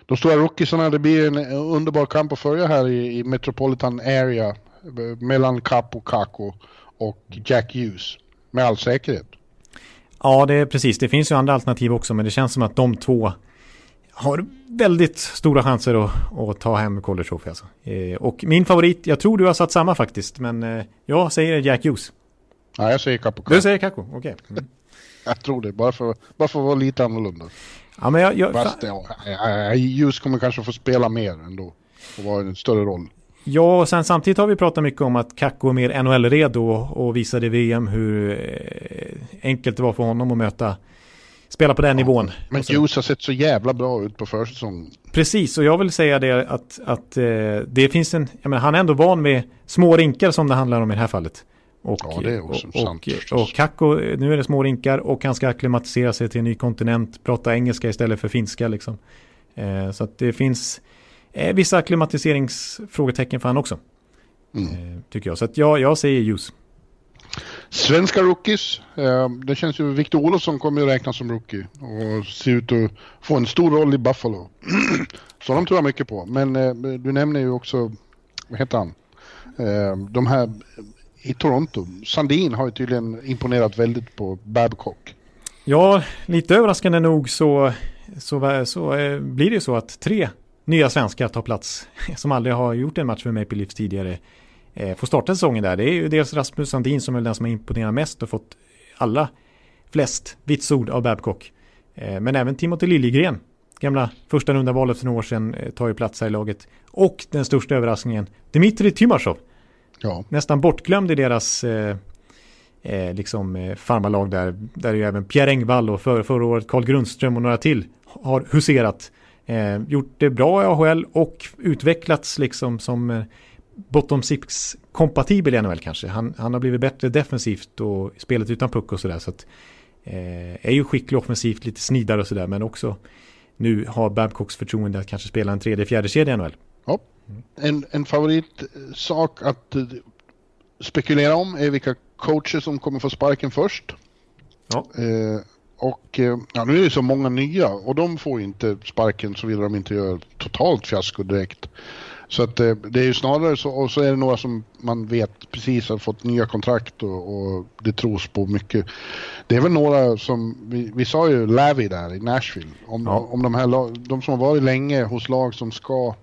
De stora rookiesarna, det blir en underbar kamp att följa här i, i Metropolitan Area mellan Capo Caco och Jack Hughes. Med all säkerhet. Ja, det är precis. Det finns ju andra alternativ också, men det känns som att de två har väldigt stora chanser att, att ta hem College Trophy alltså. Eh, och min favorit, jag tror du har satt samma faktiskt, men eh, jag säger Jack Hughes. Ja, jag säger Capo. Du säger Caco, okej. Okay. Mm. jag tror det, bara för, bara för att vara lite annorlunda. Ja, men jag... jag Fast, ja, Hughes kommer kanske få spela mer ändå. Och vara en större roll. Ja, och sen samtidigt har vi pratat mycket om att Kakko är mer NHL-redo och visade i VM hur eh, enkelt det var för honom att möta spela på den ja, nivån. Men Hughes har sett så jävla bra ut på försäsongen. Precis, och jag vill säga det att, att eh, det finns en, jag menar, han är ändå van med små rinkar som det handlar om i det här fallet. Och, ja, det är också och, sant. Och, och Kakko, nu är det små rinkar och han ska akklimatisera sig till en ny kontinent, prata engelska istället för finska liksom. Eh, så att det finns eh, vissa akklimatiseringsfrågetecken för han också. Mm. Eh, tycker jag. Så att ja, jag säger ljus. Svenska rookies. Eh, det känns ju, Victor Olofsson kommer ju räknas som rookie och ser ut att få en stor roll i Buffalo. Så de tror jag mycket på. Men eh, du nämner ju också, vad heter han? Eh, de här i Toronto. Sandin har ju tydligen imponerat väldigt på Babcock. Ja, lite överraskande nog så, så, så blir det ju så att tre nya svenskar tar plats som aldrig har gjort en match med Maple Leafs tidigare eh, får starta säsongen där. Det är ju dels Rasmus Sandin som är den som har imponerat mest och fått alla flest vitsord av Babcock. Eh, men även Timothy Liljegren, gamla första runda valet för några år sedan, eh, tar ju plats här i laget. Och den största överraskningen, Dmitrij Timashov. Ja. Nästan bortglömd i deras eh, eh, liksom, eh, farmarlag där. Där är ju även Pierre Engvall och för, förra året Carl Grundström och några till har huserat. Eh, gjort det bra i AHL och utvecklats liksom som eh, bottom six kompatibel i NHL kanske. Han, han har blivit bättre defensivt och spelet utan puck och sådär. Så att, eh, är ju skicklig offensivt, lite snidare och sådär. Men också nu har Babcocks förtroende att kanske spela en tredje, fjärde kedja i NHL. Ja. En, en favoritsak att uh, spekulera om är vilka coacher som kommer få sparken först. Ja. Uh, och eh, ja, nu är det så många nya och de får inte sparken så vill de inte göra totalt fiasko direkt. Så att eh, det är ju snarare så, och så är det några som man vet precis har fått nya kontrakt och, och det tros på mycket. Det är väl några som, vi, vi sa ju Lavi där i Nashville, om, Ja. om de här de som har varit länge hos lag som ska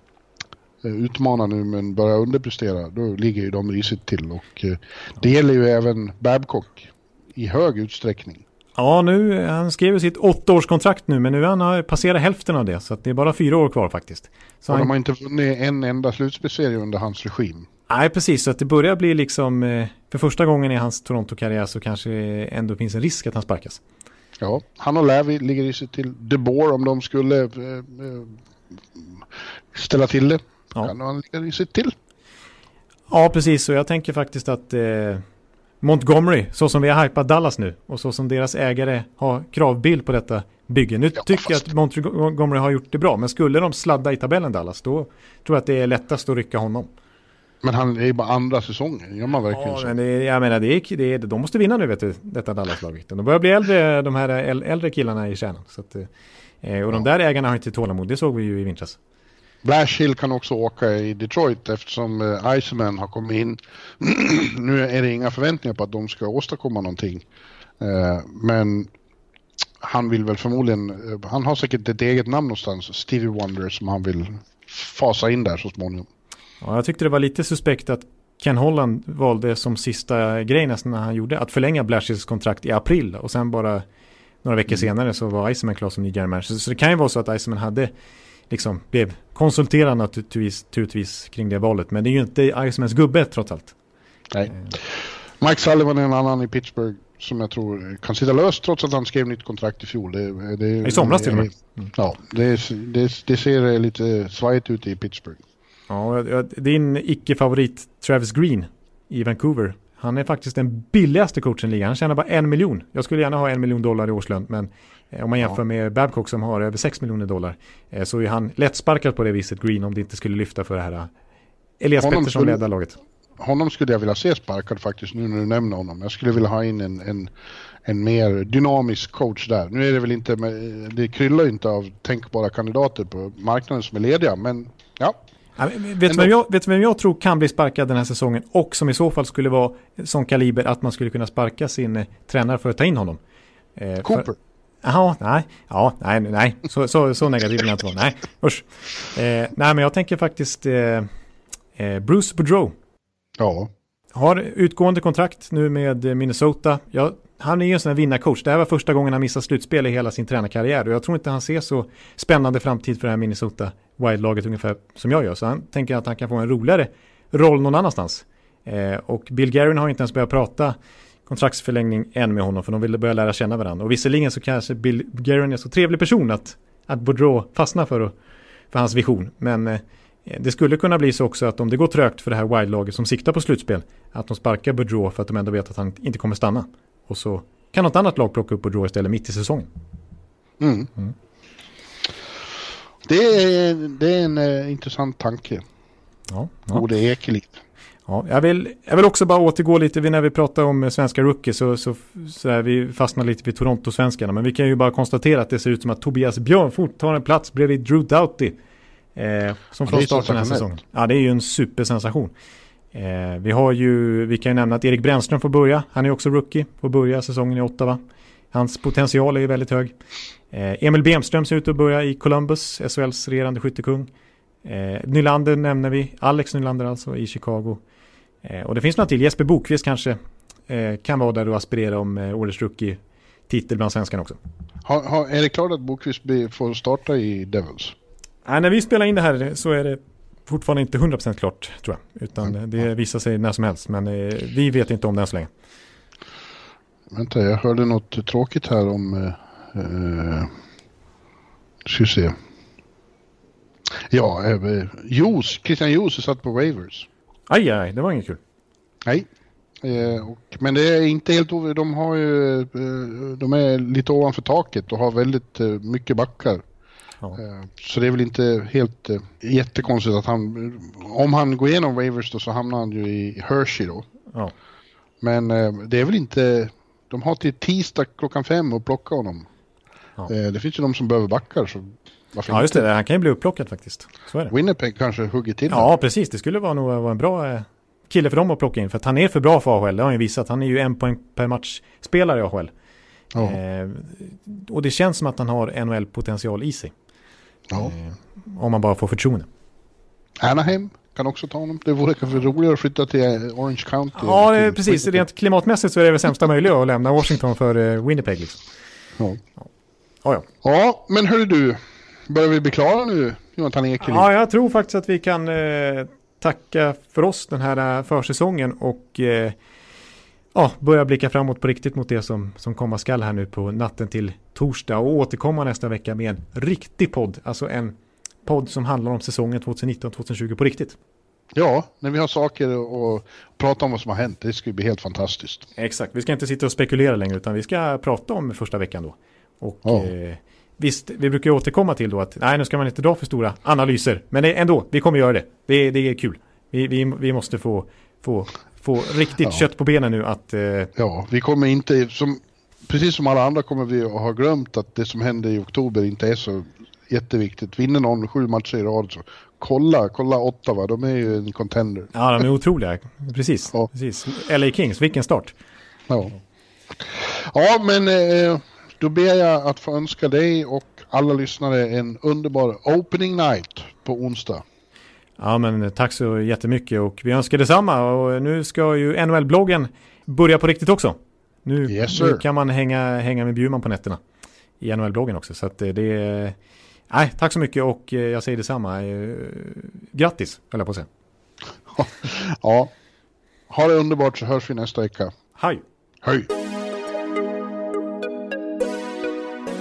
eh, utmana nu men börja underprestera, då ligger ju de risigt till och eh, det gäller ju även Babcock i hög utsträckning. Ja, nu, han skrev sitt åttaårskontrakt nu, men nu har han passerat hälften av det. Så det är bara fyra år kvar faktiskt. Så Och han, de har inte vunnit en enda slutspelsserie under hans regim. Nej, precis. Så att det börjar bli liksom, eh, för första gången i hans Toronto-karriär så kanske det ändå finns en risk att han sparkas. Ja, han och Lavi ligger i sig till De Boer om de skulle eh, eh, ställa till det. Ja. Kan han ligga i sig till. Ja, precis. Och jag tänker faktiskt att eh, Montgomery, så som vi har hypat Dallas nu och så som deras ägare har kravbild på detta bygge. Nu Ja, tycker jag att Montgomery har gjort det bra, men skulle de sladda i tabellen Dallas, då tror jag att det är lättast att rycka honom. Men han är ju bara andra säsongen, gör man verkligen Ja, så? men det, jag menar, det är, det är, de måste vinna nu vet du, detta Dallas-laget. De börjar bli äldre, de här äl- äldre killarna i kärnan. Så att, eh, och de där ägarna har inte tålamod, det såg vi ju i vintras. Blash Hill kan också åka i Detroit eftersom eh, Iceman har kommit in. nu är det inga förväntningar på att de ska åstadkomma någonting. Eh, men han vill väl förmodligen, eh, han har säkert ett eget namn någonstans, Stevie Wonder, som han vill fasa in där så småningom. Ja, jag tyckte det var lite suspekt att Ken Holland valde som sista grej nästan när han gjorde att förlänga Blashes kontrakt i april och sen bara några veckor senare så var Iceman klar som ny general manager. Så det kan ju vara så att Iceman hade liksom blev konsulterad naturligtvis, naturligtvis kring det valet. Men det är ju inte Icemans gubbe trots allt. Nej. Mike Sullivan är en annan i Pittsburgh som jag tror kan sitta löst trots att han skrev nytt kontrakt i fjol. Det, det, I somras till och med. Ja, det, det, det ser lite svajigt ut i Pittsburgh. Ja, din icke-favorit Travis Green i Vancouver. Han är faktiskt den billigaste coachen i ligan. Han tjänar bara en miljon. Jag skulle gärna ha en miljon dollar i årslön, men eh, om man jämför Ja. med Babcock som har över sex miljoner dollar eh, så är han lättsparkad på det viset, Green, om det inte skulle lyfta för det här. eh, Elias Honom Pettersson skulle- laget. Honom skulle jag vilja se sparkad faktiskt nu när du nämner honom. Jag skulle vilja ha in en, en, en mer dynamisk coach där. Nu är det väl inte, med- det kryllar ju inte av tänkbara kandidater på marknaden som är lediga, men ja. Ja, Vet vem, jag- vet du vem jag tror kan bli sparkad den här säsongen och som i så fall skulle vara sån kaliber att man skulle kunna sparka sin eh, tränare för att ta in honom? Eh, för- Cooper. Jaha, nej, ja, nej, nej, så, så, så negativ vill jag inte vara. Nej, usch. Eh, nej, men jag tänker faktiskt eh, eh, Bruce Boudreau. Ja. Har utgående kontrakt nu med Minnesota. Ja, han är ju en sån här vinnarcoach. Det här var första gången han missade slutspel i hela sin tränarkarriär. Och jag tror inte han ser så spännande framtid för det här Minnesota Wild-laget ungefär som jag gör. Så han tänker att han kan få en roligare roll någon annanstans. Eh, och Bill Guerin har inte ens börjat prata kontraktsförlängning än med honom för de ville börja lära känna varandra. Och visserligen så kanske Bill Guerin är så trevlig person att, att Boudreau fastnar för, för hans vision. Men eh, det skulle kunna bli så också att om det går trögt för det här Wild-laget som siktar på slutspel att de sparkar Boudreau för att de ändå vet att han inte kommer stanna. Och så kan något annat lag plocka upp Boudreau istället mitt i säsongen. Mm. Det, är, det är en eh, intressant tanke. Ja, ja. Ode Ekeliv. Ja, jag, vill, jag vill också bara återgå lite vid när vi pratar om eh, svenska rookies så, så, så är vi fastnar lite vid Toronto-svenskarna. Men vi kan ju bara konstatera att det ser ut som att Tobias Björnfot tar en plats bredvid Drew Doughty. Eh, som Ja, från det är start den här säsongen. Ja, det är ju en supersensation. Eh, vi har ju, vi kan ju nämna att Erik Brännström får börja. Han är också rookie, får börja säsongen i Ottawa. Hans potential är ju väldigt hög. Eh, Emil Bemström ser ut att börja i Columbus, SHLs regerande skyttekung. Eh, Nylander nämner vi, Alex Nylander alltså i Chicago. Eh, och det finns några till, Jesper Bokvist kanske eh, kan vara där och aspirera om eh, årets rookie-titel bland svenskarna också. Har, har, är det klart att Bokvist får starta i Devils? Nej, när vi spelar in det här så är det fortfarande inte 100% klart tror jag. Utan eh, det visar sig när som helst. Men eh, vi vet inte om det än så länge. Vänta, jag hörde något tråkigt här om... Eh, eh, ska vi se. Ja, eh, Jos, Christian Jos är satt på waivers. Aj, aj, det var inget kul. Nej. Eh, och, men det är inte helt ov- De har ju... Eh, de är lite ovanför taket och har väldigt eh, mycket backar. Ja. Eh, så det är väl inte helt jättekonstigt att han... Om han går igenom waivers då så hamnar han ju i Hershey då. Ja. Men det är väl inte... De har till tisdag klockan fem att plocka honom. Ja. Det finns ju de som behöver backar. Så varför Ja, just det. Han kan ju bli upplockad faktiskt. Så är det. Winnipeg kanske hugger till Ja, precis. Det skulle vara nog vara en bra eh, kille för dem att plocka in. För att han är för bra för AHL. Det har han ju visat. Han är ju en poäng per match spelare i AHL. Ja. Eh, och det känns som att han har NHL-potential i sig. Ja. Eh, om man bara får förtroende. Anaheim kan också ta honom. Det vore kanske roligare att flytta till eh, Orange County. Ja, det är Till- precis. Rent klimatmässigt så är det väl sämsta möjliga att lämna Washington för eh, Winnipeg. Liksom. Ja. Ja, ja. ja, men hörru du. Börjar vi bli klara nu, Jonathan Ekelind? ja, jag tror faktiskt att vi kan eh, tacka för oss den här eh, försäsongen och eh, ja, börja blicka framåt på riktigt mot det som, som komma skall här nu på natten till torsdag och återkomma nästa vecka med en riktig podd, alltså en podd som handlar om säsongen 2019-2020 på riktigt. Ja, när vi har saker att prata om vad som har hänt. Det ju bli helt fantastiskt. Exakt, vi ska inte sitta och spekulera längre utan vi ska prata om första veckan då. Och Ja. eh, visst, vi brukar ju återkomma till då att nej, nu ska man inte dra för stora analyser. Men ändå, vi kommer göra det. Det, det är kul. Vi, vi, vi måste få, få, få riktigt Ja. kött på benen nu att eh, Ja, vi kommer inte, som, precis som alla andra kommer vi att ha glömt att det som hände i oktober inte är så jätteviktigt. Vinner någon sju matcher i rad så kolla, kolla Ottawa, de är ju en contender. ja, de är otroliga. Precis, Ja. precis. LA Kings, vilken start. Ja, ja men eh, då ber jag att få önska dig och alla lyssnare en underbar opening night på onsdag. Ja, men tack så jättemycket och vi önskar detsamma. Och nu ska ju NHL-bloggen börja på riktigt också. Nu, Yes, nu kan man hänga, hänga med Bjurman på nätterna i NHL-bloggen också. Så att det, det är... Nej, tack så mycket och eh, jag säger detsamma. Eh, Grattis, höll jag på att säga. Ja, ha det underbart så hörs vi nästa vecka. Hej! Hej!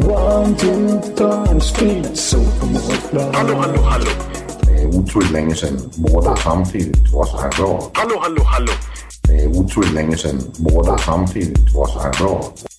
One, two, three, speed, so Hallå, hallå, hallå. Det er utroligt længe siden mor, der samtidig trods har råd. Hallå, hallå, hallå. Det er utroligt længe siden mor, der samtidig trods har råd.